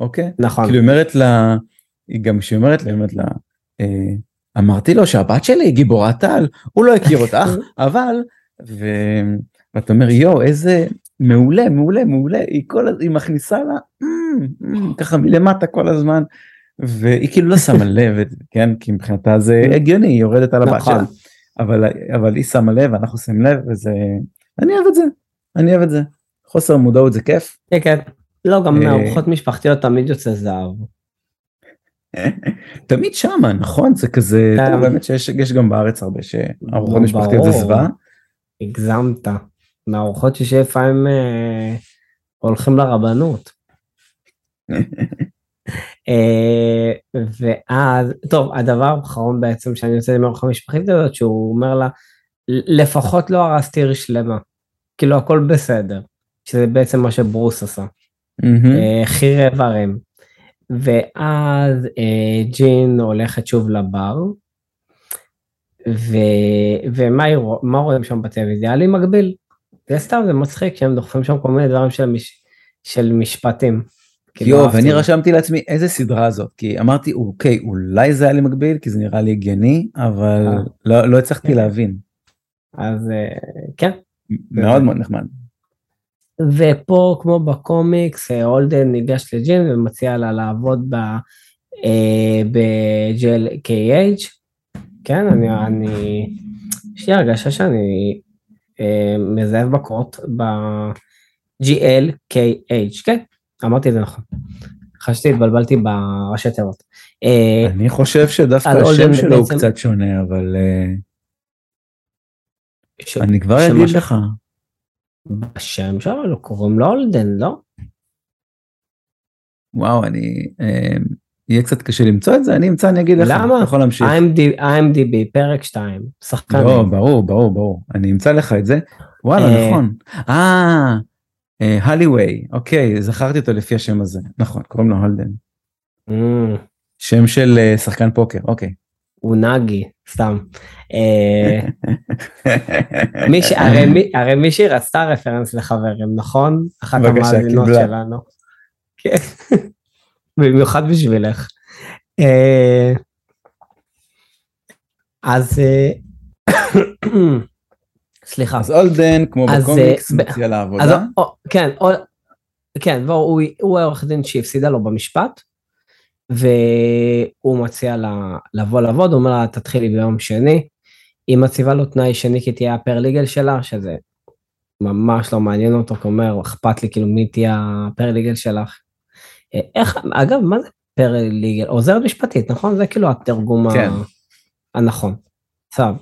אוקיי? נכון. כאילו היא אומרת לה, היא גם כשהיא אומרת לה, היא אומרת לה, אה, אמרתי לו שהבת שלי היא גיבורת על, הוא לא הכיר אותך, *laughs* אבל, ו... ואתה אומר יואו איזה מעולה מעולה מעולה, היא כל, היא מכניסה לה, "אמ, אמ", ככה מלמטה כל הזמן, והיא כאילו לא שמה *laughs* לב, כן, כי מבחינתה זה הגיוני, היא יורדת על הבת נכון. שלה, אבל, אבל היא שמה לב, אנחנו שמים לב, וזה, אני אוהב את זה, אני אוהב את זה, חוסר מודעות זה כיף. כן, כן. לא, גם אה, מארוחות משפחתיות תמיד יוצא זהב. *laughs* תמיד שמה נכון זה כזה כן. באמת שיש יש גם בארץ הרבה שארוחות לא, משפחתיות זה. זוועה. הגזמת. מארוחות שלפעמים אה, הולכים לרבנות. *laughs* אה, ואז, טוב, הדבר האחרון בעצם שאני יוצא עם ארוחה משפחתית הזאת, שהוא אומר לה, לפחות לא הרסתי עיר שלמה. כאילו הכל בסדר. שזה בעצם מה שברוס עשה. איברים. ואז אה, ג'ין הולכת שוב לבר, ו... ומה רואים שם בטלוויזיה? היה לי מקביל. זה סתם, זה מצחיק שהם דוחפים שם כל מיני דברים של, מש... של משפטים. כאילו, יואו, ואני. רשמתי לעצמי איזה סדרה זאת כי אמרתי אוקיי אולי זה היה לי מקביל כי זה נראה לי הגיוני אבל אה. לא לא הצלחתי כן. להבין אז אה, כן. מאוד מאוד נחמד. ופה כמו בקומיקס אה, הולדן ניגש לג'ין ומציע לה לעבוד ב... ב-JLKH. כן, אני, אני, יש לי הרגשה שאני אה, מזהב בקרות ב-GLKH, כן, אמרתי את זה נכון. חשבתי, התבלבלתי בראשי תיבות. אה, אני חושב שדווקא השם שלו הוא קצת שונה, אבל אה, אני כבר אגיד לך. בשם שלו קוראים לו אולדן, לא? וואו, אני... אה, יהיה קצת קשה למצוא את זה, אני אמצא, אני אגיד לך. למה? אתה יכול להמשיך. IMDb, IMDb, פרק 2, שחקן. לא, ברור, ברור, ברור. אני אמצא לך את זה. וואלה, אה, נכון. אה, אה, הליווי, אוקיי, זכרתי אותו לפי השם הזה. נכון, קוראים לו הולדן. אמ, שם של אה, שחקן פוקר, אוקיי. הוא נאגי, סתם. אה, *laughs* מי ש- הרי מי- הרי מישהי רצתה רפרנס לחברים, נכון? אחת בבקשה, המאזינות קיבלה. שלנו. במיוחד בשבילך. אה, אז אה, *coughs* סליחה. אז אולדן, כמו בקומיקס, אה, מציע לעבודה. כן, כן, והוא הוא העורך דין שהפסידה לו במשפט, והוא מציע לה לבוא לעבוד, הוא אומר לה תתחילי ביום שני, היא מציבה לו תנאי שני כי תהיה הפרליגל שלה, שזה ממש לא מעניין אותו, כי הוא אומר, אכפת לי כאילו מי תהיה הפרליגל שלך. אה, איך, אגב, מה זה פרליגל? עוזרת משפטית, נכון? זה כאילו התרגום כן. הנכון. טוב.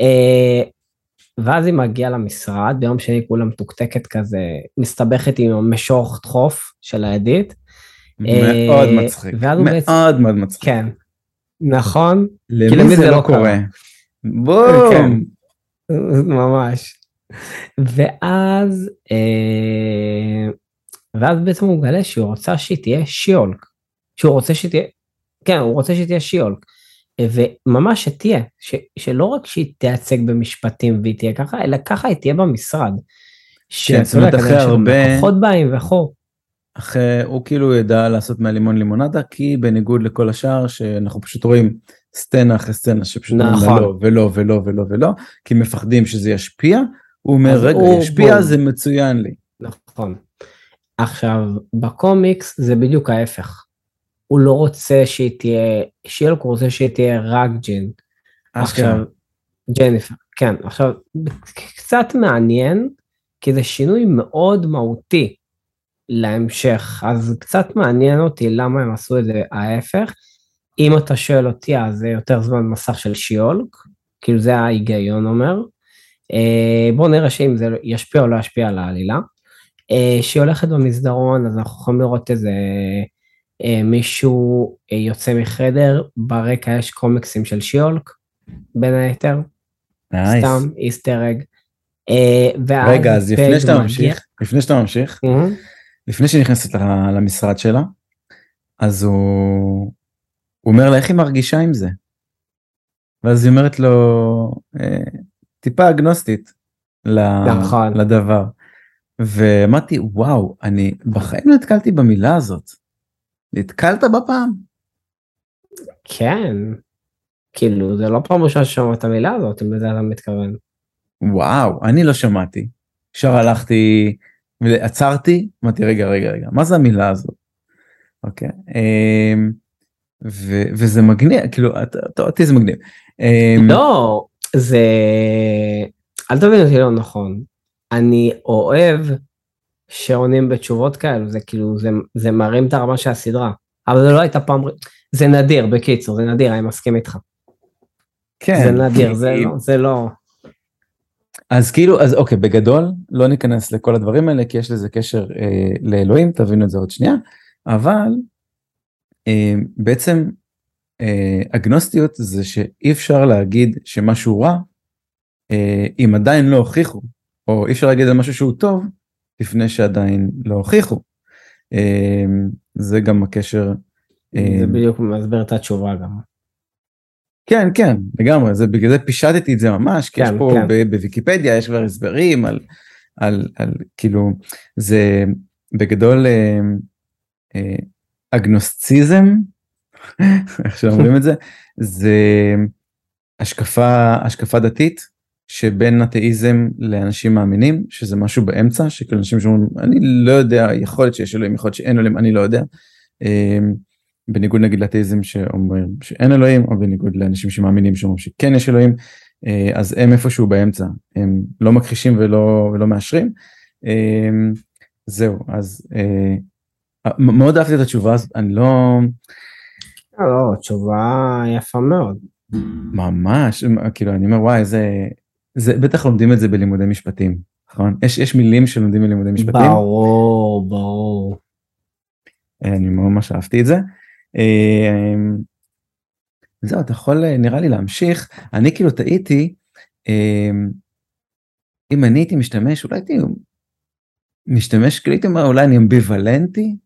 אה, ואז היא מגיעה למשרד, ביום שני כולה מתוקתקת כזה, מסתבכת עם המשוך דחוף של האדית. מאוד אה, מצחיק. מאוד מאוד מצחיק. כן. נכון? למי למי זה לא לא קורה? כן. בום! ממש. ואז, אה, ואז בעצם הוא מגלה שהוא רוצה שהיא תהיה שיולק. שהוא רוצה שהיא תהיה, כן, הוא רוצה שהיא תהיה שיולק. וממש שתהיה, ש, שלא רק שהיא תייצג במשפטים והיא תהיה ככה, אלא ככה היא תהיה במשרד. כן, זאת אומרת, אחרי הרבה- לקוחות באים וכו'. אחרי, הוא כאילו ידע לעשות מהלימון לימונדה, כי בניגוד לכל השאר, שאנחנו פשוט רואים סצנה אחרי סצנה, שפשוט נכון. לא ולא ולא ולא ולא, כי מפחדים שזה ישפיע, הוא אומר, רגע, ישפיע בום. זה מצוין לי. נכון. עכשיו, בקומיקס זה בדיוק ההפך. הוא לא רוצה שהיא תהיה, שיולק הוא רוצה שהיא תהיה רק ג'ין. עכשיו, ג'ניפר, כן, עכשיו, קצת מעניין, כי זה שינוי מאוד מהותי להמשך, אז קצת מעניין אותי למה הם עשו את זה ההפך. אם אתה שואל אותי, אז זה יותר זמן מסך של שיולק, כאילו זה ההיגיון אומר. אה, בואו נראה שאם זה ישפיע או לא ישפיע על העלילה. אה, שהיא הולכת במסדרון, אז אנחנו יכולים לראות איזה אה, מישהו אה, יוצא מחדר, ברקע יש קומיקסים של שי-האלק, בין היתר, nice. סתם Easter egg. אה, ואז רגע, אז לפני שאתה מגיע- ממשיך, לפני שאתה ממשיך, מהמם. לפני שהיא נכנסת למשרד שלה, אז הוא, הוא אומר לה איך היא מרגישה עם זה. ואז היא אומרת לו, אה, טיפה אגנוסטית נכון. לדבר. ואמרתי, וואו, אני בחיים לא נתקלתי במילה הזאת. נתקלת בפעם? כן, כאילו זה לא פעם ראשונה ששמעת את המילה הזאת, אם לזה אתה מתכוון. וואו, אני לא שמעתי. ישר הלכתי, ועצרתי, אמרתי, רגע, רגע, רגע, מה זה המילה הזאת? אוקיי. אמ, ו- וזה מגניב, כאילו, אתה- אותי זה מגניב. אמ, לא, זה... אל תבין אותי לא נכון. אני אוהב שעונים בתשובות כאלו, זה כאילו, זה, זה מרים את הרמה של הסדרה. אבל זה לא הייתה פעם... זה נדיר, בקיצור, זה נדיר, אני מסכים איתך. כן. זה נדיר, זה לא, זה לא... אז כאילו, אז אוקיי, בגדול, לא ניכנס לכל הדברים האלה, כי יש לזה קשר אה, לאלוהים, תבינו את זה עוד שנייה, אבל אה, בעצם אה, אגנוסטיות זה שאי אפשר להגיד שמשהו רע, אה, אם עדיין לא הוכיחו, או אי אפשר להגיד על משהו שהוא טוב, לפני שעדיין לא הוכיחו. אה, זה גם הקשר. אה, זה בדיוק מסביר את התשובה גם. כן, כן, לגמרי, זה בגלל זה פישטתי את זה ממש, כי יש כן, פה כן. בוויקיפדיה, יש כבר הסברים על, על, על, כאילו, זה בגדול אה, אה, אגנוסציזם, *laughs* איך שאומרים את זה, זה השקפה, השקפה דתית שבין אתאיזם לאנשים מאמינים, שזה משהו באמצע, שכאילו אנשים שאומרים, אני לא יודע, יכול להיות שיש אלוהים, יכול להיות שאין אלוהים, אני לא יודע. אה, בניגוד נגיד לאתאיזם שאומרים שאין אלוהים, או בניגוד לאנשים שמאמינים שאומרים שכן יש אלוהים. אה, אז הם איפשהו באמצע, הם לא מכחישים ולא, ולא מאשרים. אה, זהו, אז אה, מאוד אהבתי את התשובה הזאת, אני לא... לא, תשובה יפה מאוד. ממש, כאילו אני אומר וואי, זה, זה בטח לומדים את זה בלימודי משפטים, נכון? יש, יש מילים שלומדים בלימודי משפטים. ברור, ברור. אני ממש אהבתי את זה. זהו, אתה יכול נראה לי להמשיך. אני כאילו טעיתי, אם אני הייתי משתמש, אולי הייתי משתמש, כאילו הייתי אומר, אולי אני אמביוולנטי,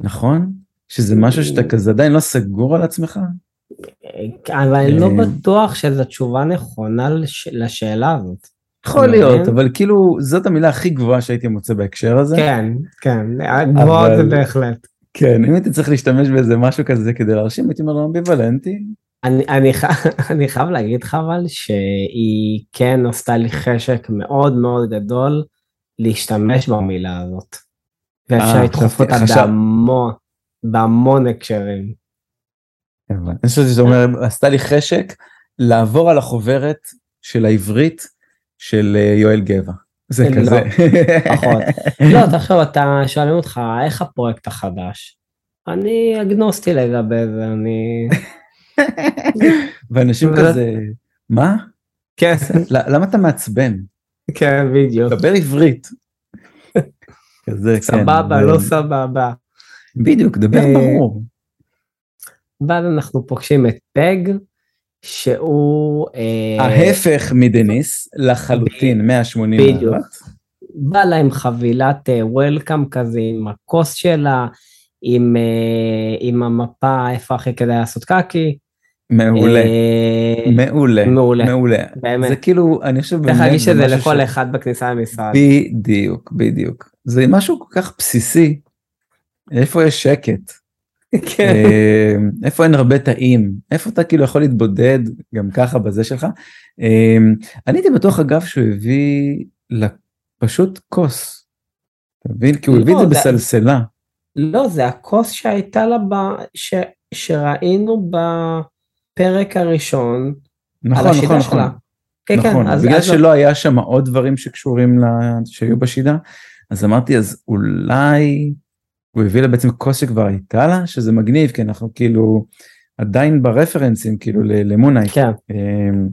נכון? שזה משהו שאתה כזה עדיין לא סגור על עצמך? אבל אני לא בטוח שזו תשובה נכונה לשאלה הזאת. יכול להיות, אבל כאילו זאת המילה הכי גבוהה שהייתי מוצא בהקשר הזה. כן, כן, גבוהה זה בהחלט. כן, אם הייתי צריך להשתמש באיזה משהו כזה כדי להרשים, הייתי אומר לו אמביוולנטי. אני, אני, *laughs* אני חייב להגיד לך אבל שהיא כן עשתה לי חשק מאוד מאוד גדול להשתמש במילה הזאת. ואפשר לדחוף אותה בהמון, בהמון הקשרים. אני חושב שזה אומר, עשתה לי חשק לעבור על החוברת של העברית של יואל גבע. זה לא, כזה. *laughs* נכון. לא, תחשוב, אתה שואלים אותך, איך הפרויקט החדש? אני אגנוסטי לגבי זה, אני... *laughs* ואנשים כזה, מה? כן. *laughs* למה אתה מעצבן? כן, בדיוק. דבר עברית. כזה, כן. סבבה, לא סבבה. בדיוק, דבר אה, ברור. ואז אנחנו פוגשים את פג, שהוא... אה, ההפך מדניס, לחלוטין, 180 בדיוק. בא לה עם חבילת וולקאם אה, כזה, עם הכוס שלה, עם, עם המפה איפה הכי כדאי לעשות קקי. מעולה, מעולה, מעולה, מעולה. באמת. זה כאילו, אני חושב באמת, צריך להגיד שזה לכל אחד בכניסה למשרד. בדיוק, בדיוק. זה משהו כל כך בסיסי. איפה יש שקט? כן. אה, איפה אין הרבה תאים? איפה אתה כאילו יכול להתבודד גם ככה בזה שלך? אה, אני הייתי בטוח אגב שהוא הביא פשוט כוס. אתה מבין? כי הוא הביא את זה לא, בסלסלה. לא, זה הכוס שהייתה לה, ב... ש... שראינו בפרק הראשון, נכון, על השידה נכון, שלה. נכון. כן, כן, נכון, אז, בגלל אז... שלא היה שם עוד דברים שקשורים, לה... שהיו בשידה, אז אמרתי, אז אולי הוא הביא לה בעצם כוס שכבר הייתה לה, שזה מגניב, כי אנחנו כאילו עדיין ברפרנסים, כאילו למונאי. כן. אמ,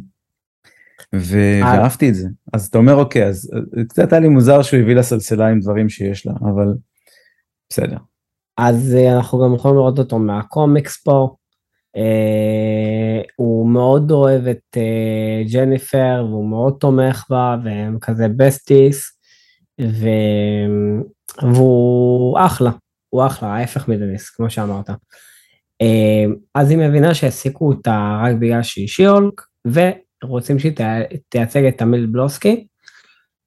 ואהבתי את זה. אז אתה אומר, אוקיי, אז קצת היה לי מוזר שהוא הביא לה סלסלה עם דברים שיש לה, אבל בסדר. אז אה, אנחנו גם יכולים לראות אותו מהקומיקס פה. אה, הוא מאוד אוהב את אה, ג'ניפר והוא מאוד תומך בה והם כזה besties ו... והוא אחלה, הוא אחלה, ההפך מדניס, כמו שאמרת. אה, אז היא מבינה שהעסיקו אותה רק בגלל שהיא שיולק, ורוצים שהיא תייצג את אמיל בלוסקי.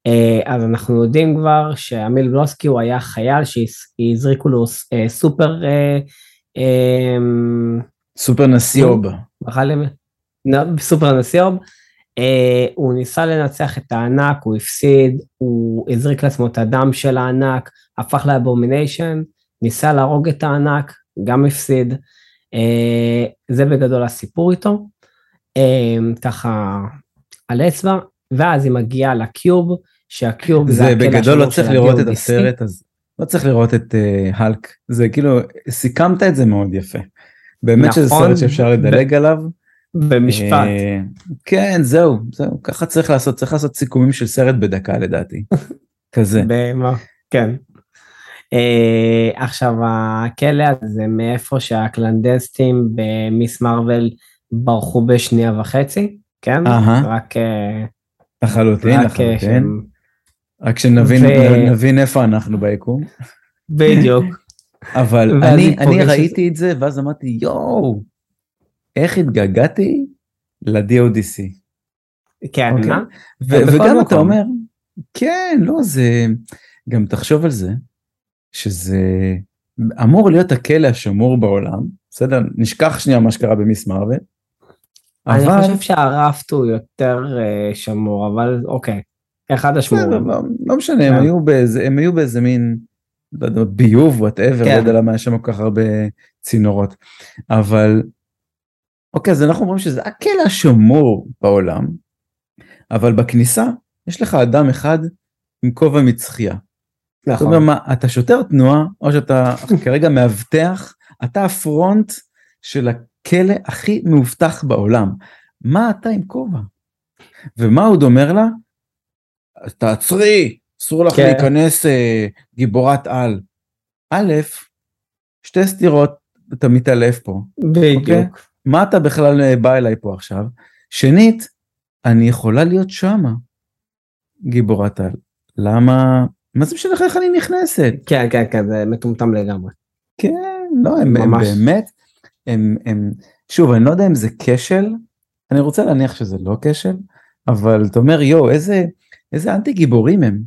אה, אז אנחנו יודעים כבר שאמיל בלוסקי הוא היה חייל שהזריקו לו אה, סופר... סופר נסיוב. סופר נסיוב. אה, הוא ניסה לנצח את הענק, הוא הפסיד, הוא הזריק לעצמו את הדם של הענק, הפך לאבומיניישן, ניסה להרוג את הענק, גם הפסיד. אה, זה בגדול הסיפור איתו. Uh, ככה על אצבע, ואז היא מגיעה ל cube, שה cube זה, זה בגדול לא צריך לראות את הסרט, אז לא צריך לראות את אה, האלק, זה כאילו, סיכמת את זה מאוד יפה. באמת נכון, שזה סרט שאפשר לדלג ב- עליו. במשפט. אה, כן, זהו, זהו, ככה צריך לעשות, צריך לעשות סיכומים של סרט בדקה לדעתי. *laughs* כזה. במה? כן. Uh, עכשיו הכלא הזה מאיפה שהקלנדסטים במיס מרוויל ברחו בשנייה וחצי, כן? רק... לחלוטין, לחלוטין. רק שנבין ו... נבין איפה אנחנו ביקום. בדיוק. *laughs* אבל אני, אני ראיתי את זה ואז אמרתי יואו, איך התגעגעתי ל-DODC. כן, okay. אוקיי? וגם אתה אומר, כן, לא, זה, גם תחשוב על זה, שזה אמור להיות הכלא השמור בעולם, בסדר? נשכח שנייה מה שקרה במיס מרוויל. אני אבל... חושב שהרפט הוא יותר uh, שמור, אבל אוקיי, אחד השמורים. לא, לא משנה, הם כן. היו, באיזה, הם היו באיזה מין, לא יודע, ביוב, whatever, כן. לא יודע למה יש שם כל כך הרבה צינורות. אבל אוקיי, אז אנחנו אומרים שזה הכלא השמור בעולם, אבל בכניסה יש לך אדם אחד עם כובע מצחייה. נכון. אומרת, מה, אתה שוטר תנועה, או שאתה כרגע מאבטח, אתה ה front של הכלא הכי מאובטח בעולם. מה אתה עם כובע? ומה עוד אומר לה? תעצרי, אסור לך כן. להיכנס אה, גיבורת על. א', שתי סתירות, אתה מתעלף פה. אוקיי? בדיוק. מה אתה בכלל אה, בא אליי פה עכשיו? שנית, אני יכולה להיות שמה, גיבורת על. למה? מה זה משנה איך אני נכנסת? כן, כן, כן, זה מטומטם לגמרי. כן, לא, הם, הם. באמת, הם, הם, שוב, אני לא יודע אם זה כשל, אני רוצה להניח שזה לא כשל, אבל אתה אומר, יואו, איזה, איזה אנטי גיבורים הם.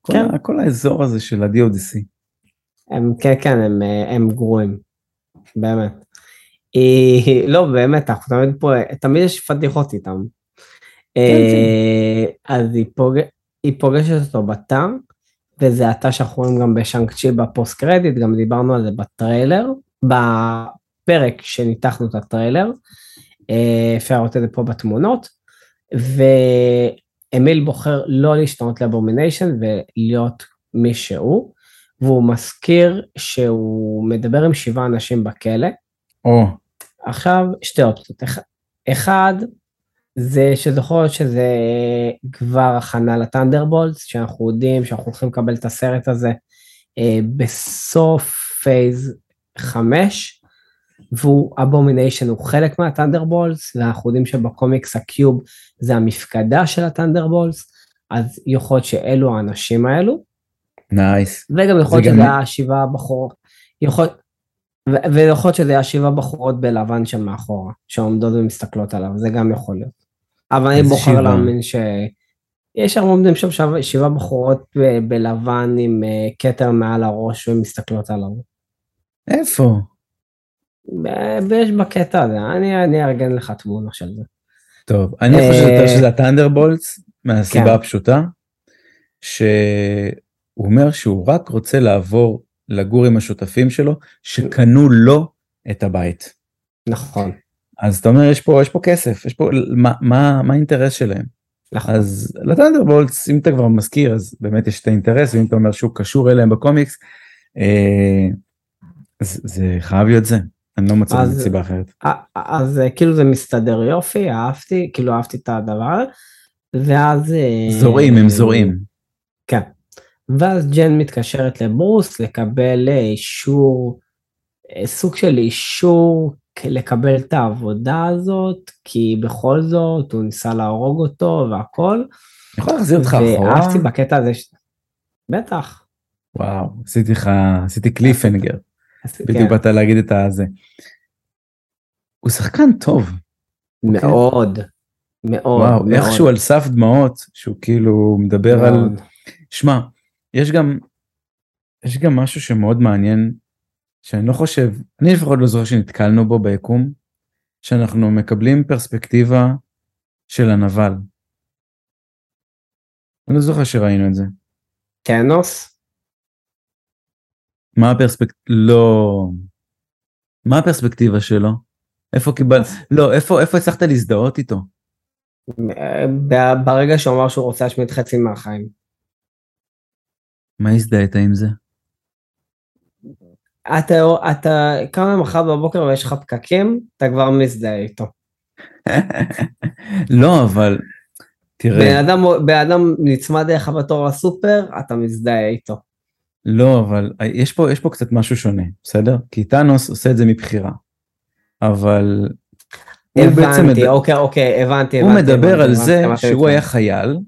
כל, כן. כל האזור הזה של ה-DODC. הם, כן, כן, הם, אה, הם גרועים. באמת. היא, לא, באמת, אנחנו תמיד פה, תמיד יש פדיחות איתם. אה, אז היא, פוג... היא פוגשת אותו בתא, וזה התא שאנחנו רואים גם ב Shang-Chi ב post credit, גם דיברנו על זה בטריילר, בפרק שניתחנו את הטריילר, אה, אפשר לראות את זה פה בתמונות, ואמיל בוחר לא להשתנות ל Abomination ולהיות מי שהוא, והוא מזכיר שהוא מדבר עם שבעה אנשים בכלא, או, עכשיו שתי אופציות, אח- אחד זה שזכור שזה כבר הכנה ל Thunderbolts, שאנחנו יודעים שאנחנו הולכים לקבל את הסרט הזה אה, בסוף phase 5, והוא Abomination הוא חלק מה Thunderbolts, ואנחנו יודעים שבקומיקס ה Cube זה המפקדה של ה Thunderbolts, אז יכול להיות שאלו האנשים האלו, nice. וגם יכול להיות זה שזה גם- היה שבעה בחורות, יכול, ויכול להיות שזה היה שבעה בחורות בלבן שם מאחורה, שעומדות ומסתכלות עליו, זה גם יכול להיות. אבל אני בוחר? להאמין ש... יש עומדים שם שב- שבעה בחורות ב- בלבן עם אה, כתר מעל הראש ומסתכלות עליו. איפה? ב- ויש בקטע הזה, אני אני אארגן לך תמונה של זה. טוב, אני אה, חושב שזה הטנדרבולטס, מהסיבה כן. הפשוטה, שהוא אומר שהוא רק רוצה לעבור לגור עם השותפים שלו, שקנו לו את הבית. נכון, אז אתה אומר, יש פה, יש פה כסף, יש פה, מה, מה, מה האינטרס שלהם? נכון. אז לטנדרבולטס, אם אתה כבר מזכיר, אז באמת יש את האינטרס, ואם אתה אומר שהוא קשור אליהם בקומיקס, אה, אז זה חייב להיות זה. אני לא מצא אז- לזה סיבה אחרת. א- אז אה, כאילו זה מסתדר יופי, אהבתי, כאילו אהבתי את הדבר, ואז... אה, זורעים, הם זורעים. כן. ואז ג'ן מתקשרת לברוס לקבל אה, אישור, אה, סוג של אישור לקבל את העבודה הזאת, כי בכל זאת הוא ניסה להרוג אותו והכל. אני יכול להחזיר אותך אחורה? ואהבתי בקטע הזה, ש... בטח. וואו, עשיתי לך, עשיתי קליפנגר. בדיוק כן, באת להגיד את הזה. הוא שחקן טוב, מאוד, מאוד, וואו. איכשהו על סף דמעות, שהוא כאילו מדבר על... שמע, יש גם, יש גם משהו שמאוד מעניין, שאני לא חושב, אני לפחות לא זוכר שנתקלנו בו ביקום, שאנחנו מקבלים פרספקטיבה של הנבל. אני לא זוכר שראינו את זה. טאנוס? מה הפרספקטיבה? לא... מה הפרספקטיבה שלו? איפה קיבל... לא, איפה, איפה הצלחת להזדהות איתו? אה, ברגע שהוא אמר שהוא רוצה להשמיד חצי מהחיים. מה הזדהית עם זה? אתה, אתה קם למחרת בבוקר ויש לך פקקים, אתה כבר מזדהה איתו. *laughs* לא, אבל בן תראה, אדם, בן אדם נצמד אליך בתור לסופר, אתה מזדהה איתו. לא, אבל יש פה, יש פה קצת משהו שונה, בסדר? כי טאנוס עושה את זה מבחירה. אבל הוא הבנתי, אוקיי, אוקיי, הבנתי, הוא הבנתי, מדבר הבנתי, על הבנתי זה שהוא. היה חייל,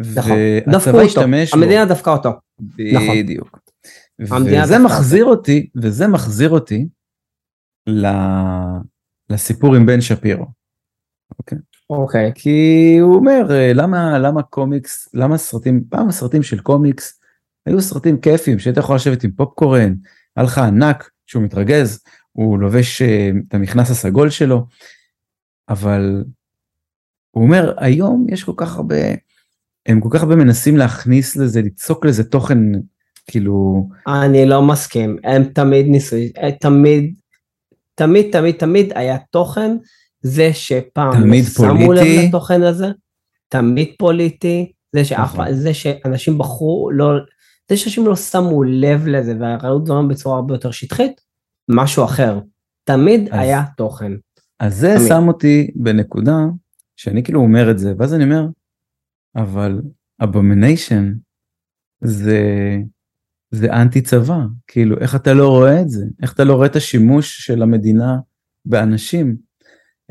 נכון, דפקו והצבא אותו, השתמש. המדינה דפקה אותו. נכון. בדיוק. המדינה וזה מחזיר אותי, וזה מחזיר אותי ל- לסיפור עם בן שפירו. אוקיי, כי הוא אומר אה, למה למה קומיקס למה סרטים פעם הסרטים של קומיקס היו סרטים כיפים שהיית יכול לשבת עם פופקורן היה לך ענק שהוא מתרגז הוא לובש אה, את המכנס הסגול שלו אבל הוא אומר היום יש כל כך הרבה הם כל כך הרבה מנסים להכניס לזה ליצוק לזה תוכן כאילו אני לא מסכים, הם תמיד ניסו, הם תמיד, תמיד, תמיד, תמיד היה תוכן, זה שפעם תמיד שמו לב. לתוכן הזה, תמיד פוליטי, זה, שאף, נכון. זה שאנשים בחרו, לא, זה שאנשים לא שמו לב לזה וראו דברים בצורה הרבה יותר שטחית, משהו אחר. תמיד אז- היה תוכן. אז זה תמיד. שם אותי בנקודה שאני כאילו אומר את זה, ואז אני אומר, אבל אבומניישן זה, זה אנטי צבא, כאילו איך אתה לא רואה את זה? איך אתה לא רואה את השימוש של המדינה באנשים?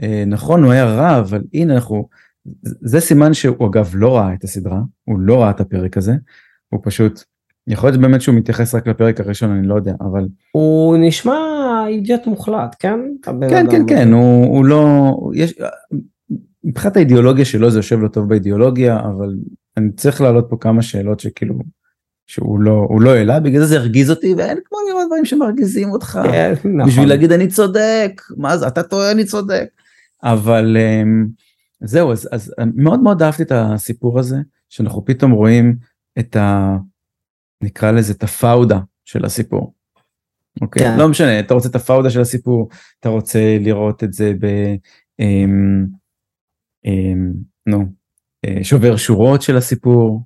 אה, נכון, הוא היה רע, אבל הנה אנחנו, זה סימן שהוא אגב לא ראה את הסדרה, הוא לא ראה את הפרק הזה, הוא פשוט, יכול להיות באמת שהוא מתייחס רק לפרק הראשון, אני לא יודע, אבל הוא נשמע אידיוט מוחלט, כן? כן, כן. כן, הוא, הוא לא, יש, מבחינת האידיאולוגיה שלו זה יושב לו טוב באידיאולוגיה, אבל אני צריך להעלות פה כמה שאלות שכאילו, שהוא לא, הוא לא העלה, בגלל זה זה הרגיז אותי, ואין כמו לראות דברים שמרגיזים אותך, כן, נכון. בשביל להגיד אני צודק, מה זה, אתה טועה, אני צודק. אבל אמ, זהו, אז, אז מאוד מאוד אהבתי את הסיפור הזה, שאנחנו פתאום רואים את ה... נקרא לזה את הפאודה של הסיפור. אוקיי, כן. לא משנה, אתה רוצה את הפאודה של הסיפור, אתה רוצה לראות את זה ב... אמ, אמ, נו, אה, שובר שורות של הסיפור,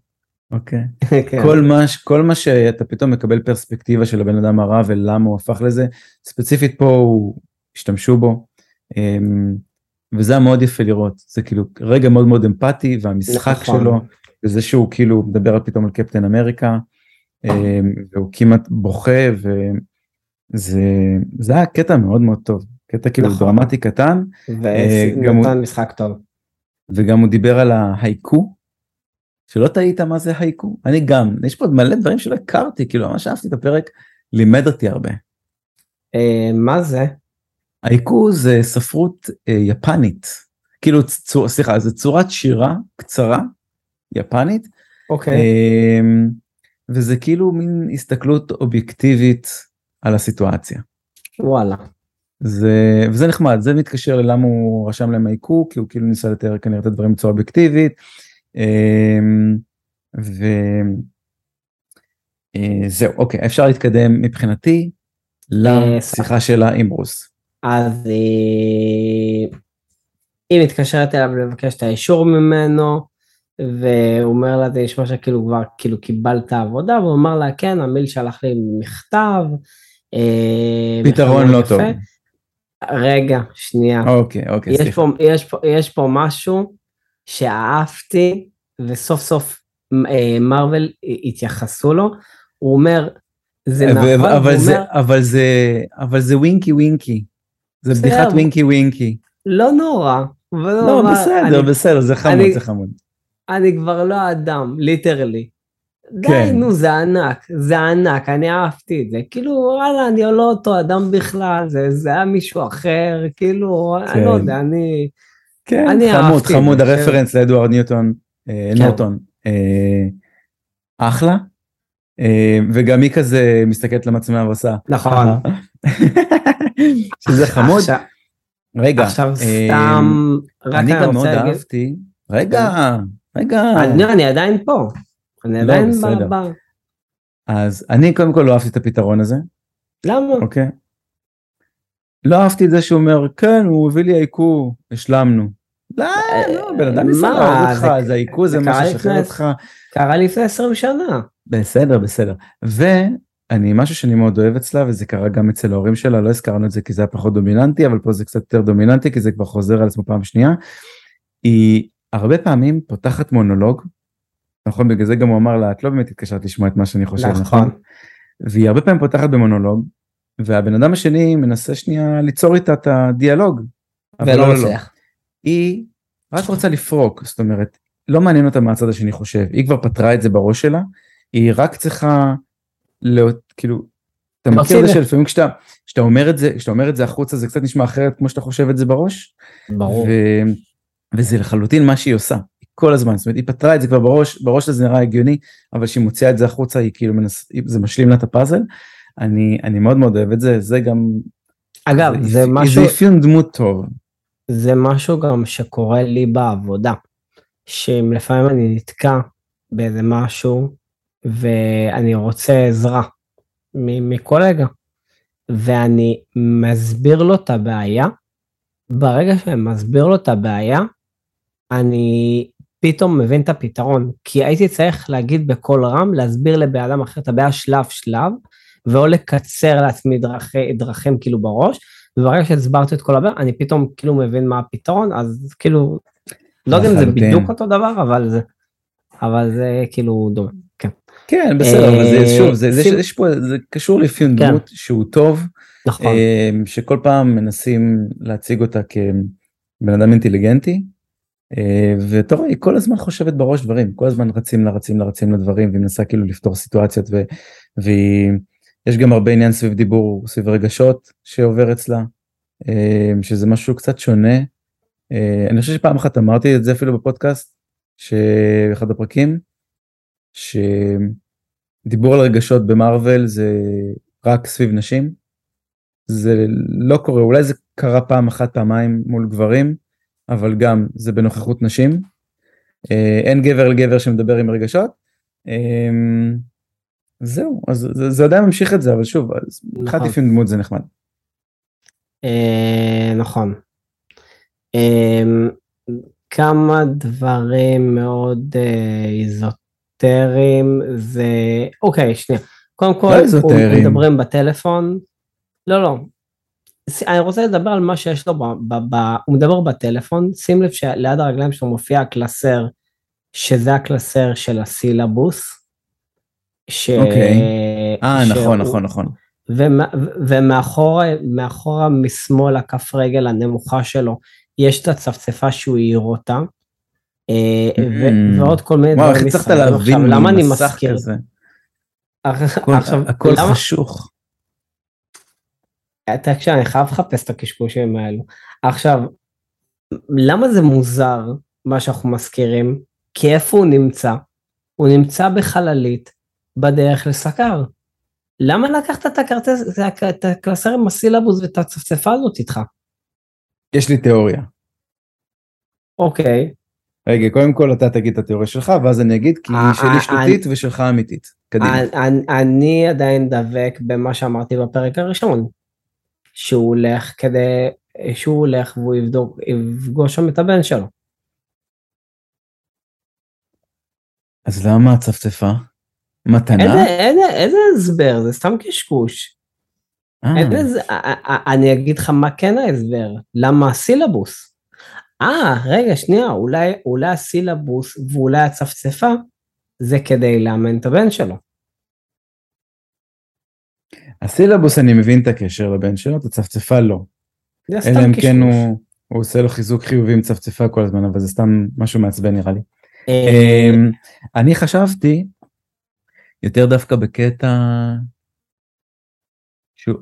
אוקיי. *laughs* כן. כל מה, כל מה שאתה פתאום מקבל פרספקטיבה של הבן אדם הרע ולמה הוא הפך לזה, ספציפית פה הוא, השתמשו בו, אמ, וזה היה מאוד יפה לראות, זה כאילו רגע מאוד מאוד אמפתי והמשחק נכון. שלו, וזה שהוא כאילו מדבר פתאום על קפטן אמריקה, אמ, והוא כמעט בוכה, וזה זה היה קטע מאוד מאוד טוב, קטע כאילו נכון. דרמטי קטן, אה, גם הוא- ונתן משחק טוב. וגם הוא דיבר על ההייקו, שלא טעית מה זה הייקו, אני גם, יש פה מלא דברים שלא הכרתי, כאילו ממש אהבתי את הפרק, לימד אותי הרבה. אה, מה זה? הייקו זה ספרות אה, יפנית, כאילו צור, סליחה, זה צורת שירה קצרה, יפנית, אוקיי. אה, וזה כאילו מין הסתכלות אובייקטיבית על הסיטואציה. וואלה. זה, וזה נחמד, זה מתקשר ללמה הוא רשם להם הייקו, כי הוא כאילו ניסה לתאר כנראה את הדברים בצורה אובייקטיבית. אמ, וזהו, אוקיי, אפשר להתקדם מבחינתי לשיחה שלה עם ברוס. אז אה, היא מתקשרת אליו לבקש את האישור ממנו, והוא אומר לה, זה נשמע שכאילו כבר כאילו קיבלת עבודה, והוא אומר לה, כן, המיל שלח לי מכתב. אה, פתרון לא יפה." טוב. רגע, שנייה. אוקיי, אוקיי, יש סליחה. פה, יש, פה, יש פה משהו שאהבתי, וסוף סוף אה, Marvel התייחסו לו, הוא אומר, זה ו- נכון, הוא זה, אומר, אבל זה, אבל זה winky winky. זה בדיחת winky winky. לא נורא. לא, נורא, בסדר, אני, בסדר, זה חמוד, אני- זה חמוד. אני כבר לא אדם, literally. די, כן. נו, זה ענק, זה ענק, אני אהבתי את זה. כאילו, וואלה, אני לא אותו אדם בכלל, זה, זה היה מישהו אחר, כאילו, אני לא כן. יודע, אני... כן, אני חמוד, חמוד, זה, כן. הרפרנס לאדוארד ניוטון, אה, כן. נורטון, אה, אחלה. אה, וגם היא כזה מסתכלת למצלמה ועושה, נכון. *laughs* שזה חמוד. עכשיו, רגע, עכשיו אה, סתם, רק אני גם מאוד אהבתי, רגע, רגע, אני עדיין פה, אני לא, עדיין. ב... ב- אז אני קודם כל לא אהבתי את הפתרון הזה, למה? אוקיי? לא אהבתי את זה שהוא אומר, כן, הוא הביא לי עיקו, השלמנו. לא, לא, בן אדם ניסה להרוג אותך, זה- אז העיקו זה מה ששחרר אותך. קרה לפני 20 שנה. בסדר, בסדר. ואני, משהו שאני מאוד אוהב אצלה, וזה קרה גם אצל ההורים שלה, לא הזכרנו את זה כי זה היה פחות דומיננטי, אבל פה זה קצת יותר דומיננטי, כי זה כבר חוזר על עצמו פעם שנייה. היא הרבה פעמים פותחת מונולוג, נכון, בגלל זה גם הוא אמר לה, את לא באמת התקשרת לשמוע את מה שאני חושב, נכון? נכון. והיא הרבה פעמים פותחת במונולוג, והבן אדם השני מנסה שנייה ליצור איתה את הדיאלוג. ולא לא, לא, לא. מצליח. היא רק רוצה לפרוק, זאת אומרת, לא מעניין אותה מה הצד השני חושב, היא כבר פתרה את זה בראש שלה, היא רק צריכה, לא, כאילו, אתה מכיר את זה. שלפעמים כשאתה, כשאתה אומר את זה, כשאתה אומר את זה החוצה זה קצת נשמע אחרת כמו שאתה חושב את זה בראש, ברור. ו, וזה לחלוטין מה שהיא עושה, כל הזמן, זאת אומרת, היא פתרה את זה כבר בראש, בראש זה נראה הגיוני, אבל כשהיא מוציאה את זה החוצה היא כאילו מנס, זה משלים לה את הפאזל, אני, אני מאוד מאוד אוהב את זה, זה גם, אגב, זה זה משהו, אפיון דמות טוב, זה משהו גם שקורה לי בעבודה, שאם לפעמים אני נתקע באיזה משהו ואני רוצה עזרה מקולגה, ואני מסביר לו את הבעיה, ברגע שאני מסביר לו את הבעיה, אני פתאום מבין את הפתרון, כי הייתי צריך להגיד בקול רם, להסביר לבן אדם אחר את הבעיה שלב שלב, ואו לקצר לעצמי דרכי, דרכים כאילו בראש, וברגע שהסברתי את כל הבעיה, אני פתאום כאילו מבין מה הפתרון, אז כאילו, לא יודע אם זה בדיוק אותו דבר, אבל זה, אבל זה כאילו דומה, כן. כן, בסדר, אבל זה אה, שוב, זה, זה, זה, פה, זה קשור לאפיון כן. דמות שהוא טוב, נכון. אה, שכל פעם מנסים להציג אותה כבן אדם אינטליגנטי, ואתה רואה, היא כל הזמן חושבת בראש דברים, כל הזמן רצים לה, רצים לה, רצים לדברים, והיא מנסה כאילו לפתור סיטואציות, ו, ויש גם הרבה עניין סביב דיבור, סביב רגשות שעובר אצלה, שזה משהו קצת שונה. אני חושב שפעם אחת אמרתי את זה אפילו בפודקאסט, שאחד הפרקים, שדיבור על רגשות במרוויל זה רק סביב נשים. זה לא קורה, אולי זה קרה פעם אחת פעמיים מול גברים, אבל גם זה בנוכחות נשים. אה, אין גבר לגבר שמדבר עם רגשות. אה, זהו, אז זה, זה עדיין ממשיך את זה, אבל שוב, מבחינת נכון. אפיון דמות זה נחמד. אה, נכון. כמה דברים מאוד איזוט אזוטריים זה, אוקיי, שנייה. קודם כל, לא הוא מדברים בטלפון. לא, לא. אני רוצה לדבר על מה שיש לו, ב, ב, ב, הוא מדבר בטלפון, שים לב שליד הרגליים שלו מופיע הקלסר, שזה הקלסר של הסילבוס. ש... אוקיי. אה, נכון, נכון, נכון. ומאחורה משמאל הכף רגל הנמוכה שלו, יש את הצפצפה שהוא העיר אותה. אה, mm. ועוד כל מיני דברים. וואו, איך הצלחת להבין למה אני מזכיר? כזה? הכל חשוך. תקשיב, אני חייב לחפש את הקשקושים האלו. עכשיו, למה זה מוזר, מה שאנחנו מזכירים? כי איפה הוא נמצא? הוא נמצא בחללית בדרך לסקר. למה לקחת את הכרטס, את הקלסר עם הסילבוס ואת הצפצפה הזאת איתך? יש לי תיאוריה. אוקיי. רגע, קודם כל אתה תגיד את התיאוריה שלך, ואז אני אגיד, כי אה, שלי אה, שטותית ושלך אמיתית. קדימה. אה, אני עדיין דבק במה שאמרתי בפרק הראשון, שהוא הולך כדי, שהוא הולך והוא יבדוק, יפגוש שם את הבן שלו. אז למה הצפצפה? מתנה? איזה, איזה, איזה הסבר, זה סתם קשקוש. איזה, אני אגיד לך מה כן ההסבר, למה הסילבוס. אה, רגע, שנייה, אולי, אולי הסילבוס ואולי הצפצפה זה כדי לאמן את הבן שלו. הסילבוס אני מבין את הקשר לבן שלו, את הצפצפה לא. אלא אם כן הוא, הוא עושה לו חיזוק חיובי עם צפצפה כל הזמן, אבל זה סתם משהו מעצבן נראה לי. אה, אמ, אני חשבתי יותר דווקא בקטע שהוא...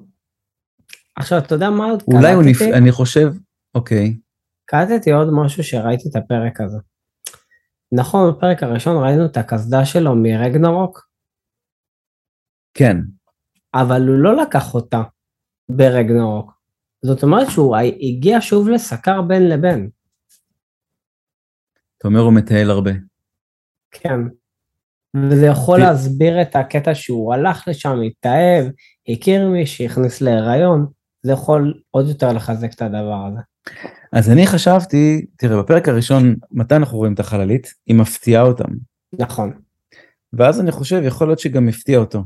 עכשיו אתה יודע מה עוד אולי הוא נפ... אני חושב, אוקיי. קלטתי עוד משהו שראיתי את הפרק הזה. נכון, בפרק הראשון ראינו את הקסדה שלו מרגנרוק? כן. אבל הוא לא לקח אותה ברגנרוק. זאת אומרת שהוא הגיע שוב לסקר בין לבין. אתה אומר הוא מטייל הרבה. כן. וזה יכול להסביר את הקטע שהוא הלך לשם, התאהב, הכיר מישהי, הכניס להיריון, זה יכול עוד יותר לחזק את הדבר הזה. אז אני חשבתי, תראה, בפרק הראשון, מתי אנחנו רואים את החללית? היא מפתיעה אותם. נכון. ואז אני חושב, יכול להיות שגם הפתיע אותו.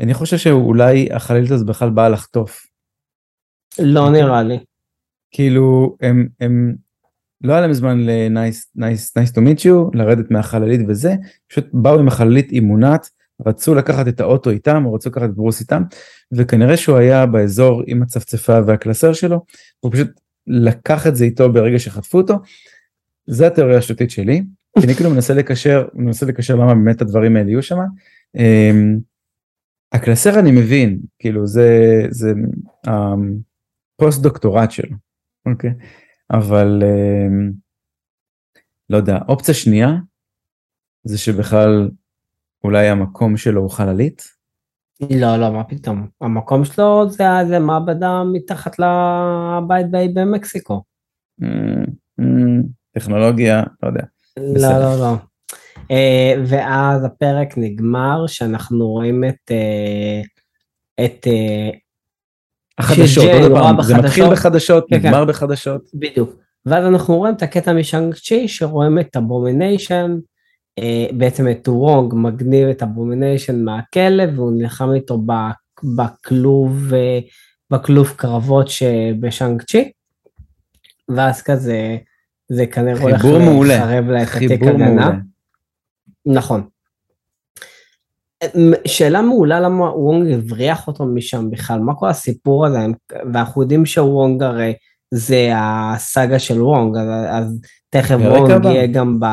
אני חושב שאולי החללית הזאת בכלל באה לחטוף. לא נראה לי. כאילו, הם, הם, לא היה להם זמן ל-nice nice, nice to meet you, לרדת מהחללית וזה, פשוט באו עם החללית אימונת, רצו לקחת את האוטו איתם, או רצו לקחת את ברוס איתם, וכנראה שהוא היה באזור עם הצפצפה והקלסר שלו, הוא פשוט לקח את זה איתו ברגע שחטפו אותו. זה התיאוריה השטותית שלי, אני כאילו מנסה לקשר, מנסה לקשר למה באמת הדברים האלה יהיו שם. הקלסר אני מבין, כאילו זה, זה הפוסט um, דוקטורט שלו, אוקיי? אבל um, לא יודע, אופציה שנייה זה שבכלל אולי המקום שלו הוא חללית, לא, לא, מה פתאום. המקום שלו זה, זה מעבדה מתחת לבית במקסיקו. Mm, mm, טכנולוגיה, לא יודע. לא, לא, לא. Uh, ואז הפרק נגמר שאנחנו רואים את, uh, את uh, החדשות, עוד פעם, זה מתחיל בחדשות. כן, כן. נגמר בחדשות. בדיוק. ואז אנחנו רואים את הקטע מ Shang-Chi שרואים את Abomination, אה, בעצם את וונג מגניב את Abomination מהכלא והוא נלחם איתו בכלוב, אה, בכלוב קרבות שב Shang-Chi. ואז כזה, זה כנראה הולך לחרב לה את התיק הגנה. נכון. שאלה מעולה למה וונג הבריח אותו משם בכלל, מה כל הסיפור הזה, ואנחנו יודעים שוונג הרי זה הסאגה של וונג, אז, אז תכף פרק וונג הבא. יהיה גם ב...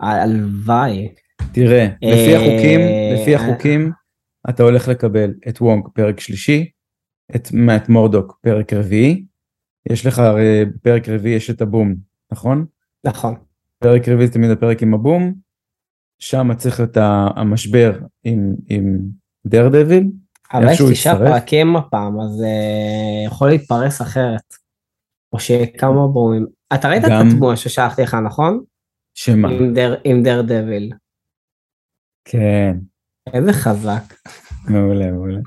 הלוואי. תראה, לפי אה, החוקים, לפי אה. החוקים, אתה הולך לקבל את וונג פרק שלישי, את מאט מורדוק פרק רביעי, יש לך הרי בפרק רביעי יש את הבום, נכון? נכון. פרק רביעי זה תמיד הפרק עם הבום, שם צריך את המשבר עם, עם דר דביל, אבל יש תשעה. פרקים הפעם, אז אה, יכול להתפרס אחרת. או שכמה בומים. אתה ראית את גם- התמונה ששלחתי לך, נכון? שמה? עם דר- עם דר דביל. כן, איזה חזק. מעולה, מעולה.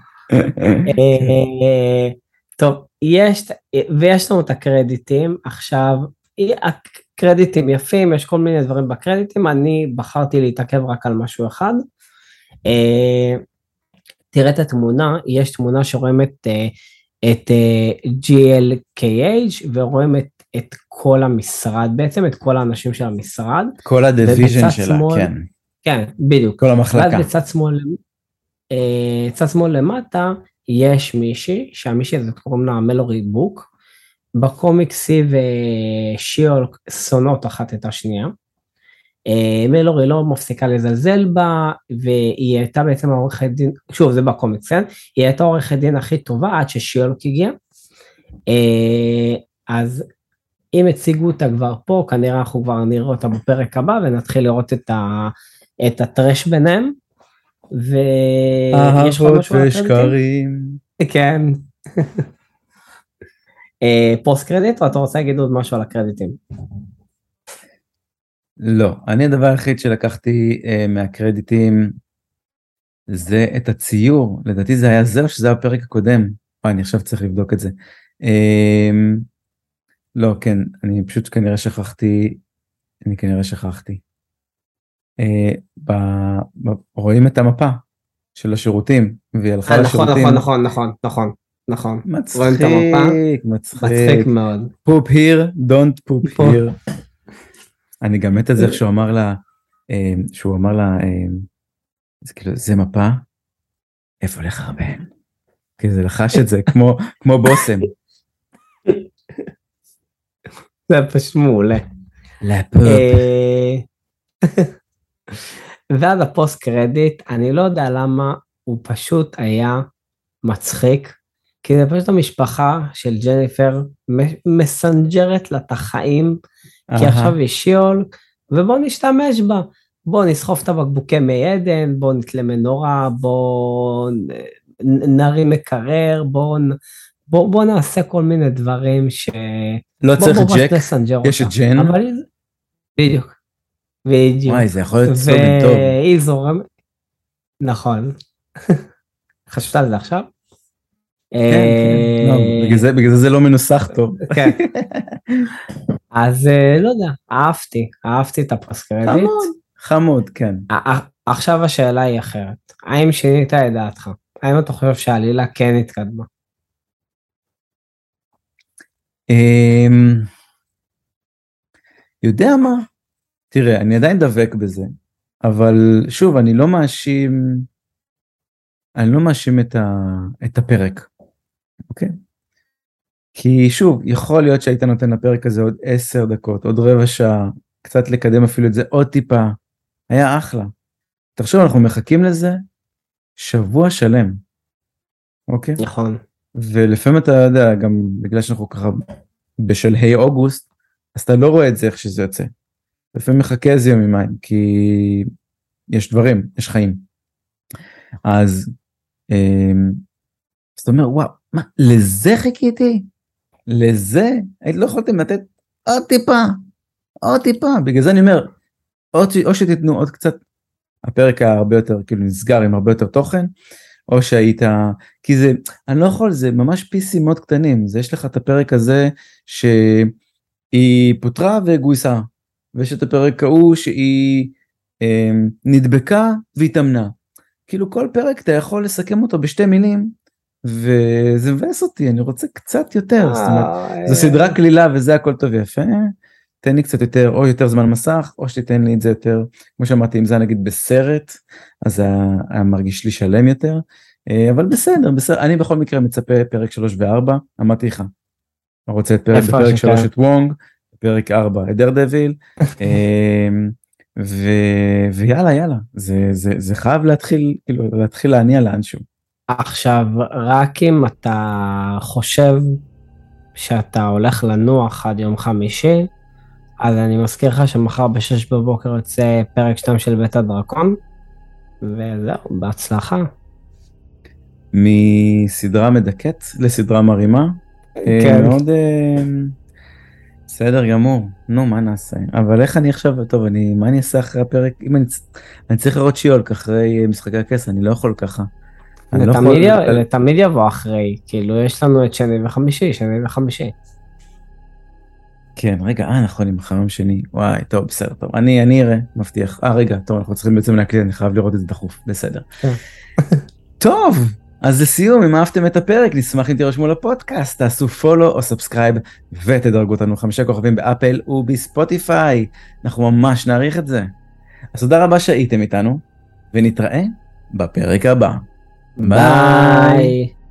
אה, טוב, יש, ויש לנו את הקרדיטים, עכשיו, הקרדיטים יפים, יש כל מיני דברים בקרדיטים, אני בחרתי להתעכב רק על משהו אחד. אה, תראה את התמונה, יש תמונה שרואים את, אה, את אה, GLKH ורואים את, את כל המשרד, בעצם את כל האנשים של המשרד. כל ה division שלה, שמאל- כן, כן, בדיוק. כל ואז המחלקה. בצד שמאל, אה, צד שמאל למטה יש מישהי, שהמישהי הזאת קוראים לה מלורי בוק. בקומיקס היא ו She-Hulk שונאות אחת את השנייה. אה, מלורי לא מפסיקה לזלזל בה, והיא הייתה בעצם העורכת דין, שוב זה בקומיקס, כן? היא הייתה העורכת דין הכי טובה עד ששיולק הגיע. אה, אז אם הציגו אותה כבר פה, כנראה אנחנו כבר נראה אותה בפרק הבא ונתחיל לראות את, ה, את הטרש ביניהם. ויש לך אהבות משהו הקרדיטים? ושקרים. כן. *laughs* אה, פוסט קרדיט או אתה רוצה להגיד עוד משהו על הקרדיטים? לא, אני הדבר היחיד שלקחתי אה, מהקרדיטים זה את הציור, לדעתי זה היה זה או שזה היה הפרק הקודם? וואי, אני עכשיו צריך לבדוק את זה. אה, לא, כן, אני פשוט כנראה שכחתי, אני כנראה שכחתי. אה, ב, ב, רואים את המפה של השירותים, והיא הלכה נכון, לשירותים. נכון, נכון, נכון, נכון, נכון. מצחיק? מצחיק. מצחיק מאוד. פופ היר, poop פה. here. אני גם מת על זה איך שהוא אמר לה, אה, שהוא אמר לה, אה, זה כאילו, זה מפה, איפה לחרבן? כי זה לחש את זה *laughs* כמו, כמו בושם. זה פשוט מעולה. לפופ. אה, *laughs* ואז הפוסט קרדיט, אני לא יודע למה הוא פשוט היה מצחיק, כי זה פשוט המשפחה של ג'ניפר מסנג'רת לה את החיים, כי. עכשיו היא שיול, ובוא נשתמש בה. בוא נסחוף את הבקבוקי מי עדן, בוא נתלה מנורה, בוא נרים מקרר, בוא, בוא, בוא נעשה כל מיני דברים ש... לא צריך בוא ג'ק, יש את אותה. ג'ן. אבל בדיוק. בדיוק. וואי, זה יכול להיות סלוגן טוב. והיא זורמת. נכון. *laughs* חשבת על זה עכשיו? כן, כן. לא, אה, בגלל זה- זה לא מנוסח טוב. כן. *laughs* אז אה, לא יודע, אהבתי, אהבתי את הפוסט קרדיט. חמוד, חמוד, כן. ע- עכשיו השאלה היא אחרת. האם שינית את דעתך? האם אתה חושב שהעלילה כן התקדמה? אמ, יודע מה? תראה, אני עדיין דבק בזה, אבל שוב, אני לא מאשים, אני לא מאשים את, ה, את הפרק, אוקיי? כי שוב, יכול להיות שהיית נותן לפרק הזה עוד עשר דקות, עוד רבע שעה, קצת לקדם אפילו את זה עוד טיפה, היה אחלה. תחשוב, אנחנו מחכים לזה שבוע שלם, אוקיי? נכון. ולפעמים אתה יודע, גם בגלל שאנחנו ככה בשלהי אוגוסט, אז אתה לא רואה את זה איך שזה יוצא. לפעמים מחכה איזה יום יומיים, כי יש דברים, יש חיים. אז, אמ, אז אתה אומר, וואו, מה, לזה חיכיתי? לזה? לא יכולתם לתת עוד טיפה, עוד טיפה, בגלל זה אני אומר, או, או שתיתנו עוד קצת, הפרק היה הרבה יותר, כאילו נסגר עם הרבה יותר תוכן, או שהיית, כי זה, אני לא יכול, זה ממש פיסים מאוד קטנים, זה יש לך את הפרק הזה שהיא פוטרה וגויסה, ויש את הפרק ההוא שהיא אה, נדבקה והתאמנה. כאילו כל פרק אתה יכול לסכם אותו בשתי מילים, וזה מבאס אותי, אני רוצה קצת יותר, זאת אומרת, אה, זו סדרה קלילה וזה הכל טוב ויפה, תן לי קצת יותר, או יותר זמן מסך, או שתיתן לי את זה יותר, כמו שאמרתי, אם זה נגיד בסרט, אז היה מרגיש לי שלם יותר, אה, אבל בסדר, בסדר, אני בכל מקרה מצפה פרק 3 ו-4, אמרתי לך, אני רוצה את פרק, בפרק השקה? 3 את וונג, בפרק 4 את דר דביל, ו... ויאללה יאללה, זה, זה, זה חייב להתחיל, כאילו, להתחיל להניע לאנשהו. עכשיו, רק אם אתה חושב שאתה הולך לנוח עד יום חמישי, אז אני מזכיר לך שמחר ב-6 בבוקר יוצא פרק 2 של בית הדרקון, וזהו, בהצלחה. מסדרה מדכאת לסדרה מרימה. אה, כן. מאוד אה, בסדר גמור, נו מה נעשה, אבל איך אני עכשיו, טוב אני, מה אני אעשה אחרי הפרק, אם אני, אני צריך לראות שיולק אחרי משחקי הכס, אני לא יכול ככה. זה לא תמיד זה תמיד יבוא אחרי, כאילו יש לנו את שני וחמישי, שני וחמישי. כן, רגע, אה נכון, עם יום שני, וואי, טוב, בסדר, טוב, אני, אני אראה, מבטיח, אה רגע, טוב, אנחנו צריכים בעצם להקליט, אני חייב לראות את זה דחוף, בסדר. כן. *laughs* טוב, אז לסיום, אם אהבתם את הפרק, נשמח אם תירשמו לפודקאסט, תעשו follow או subscribe ותדרגו אותנו חמישה כוכבים ב Apple וב Spotify, אנחנו ממש נעריך את זה. אז תודה רבה שהייתם איתנו, ונתראה בפרק הבא. ביי. ביי.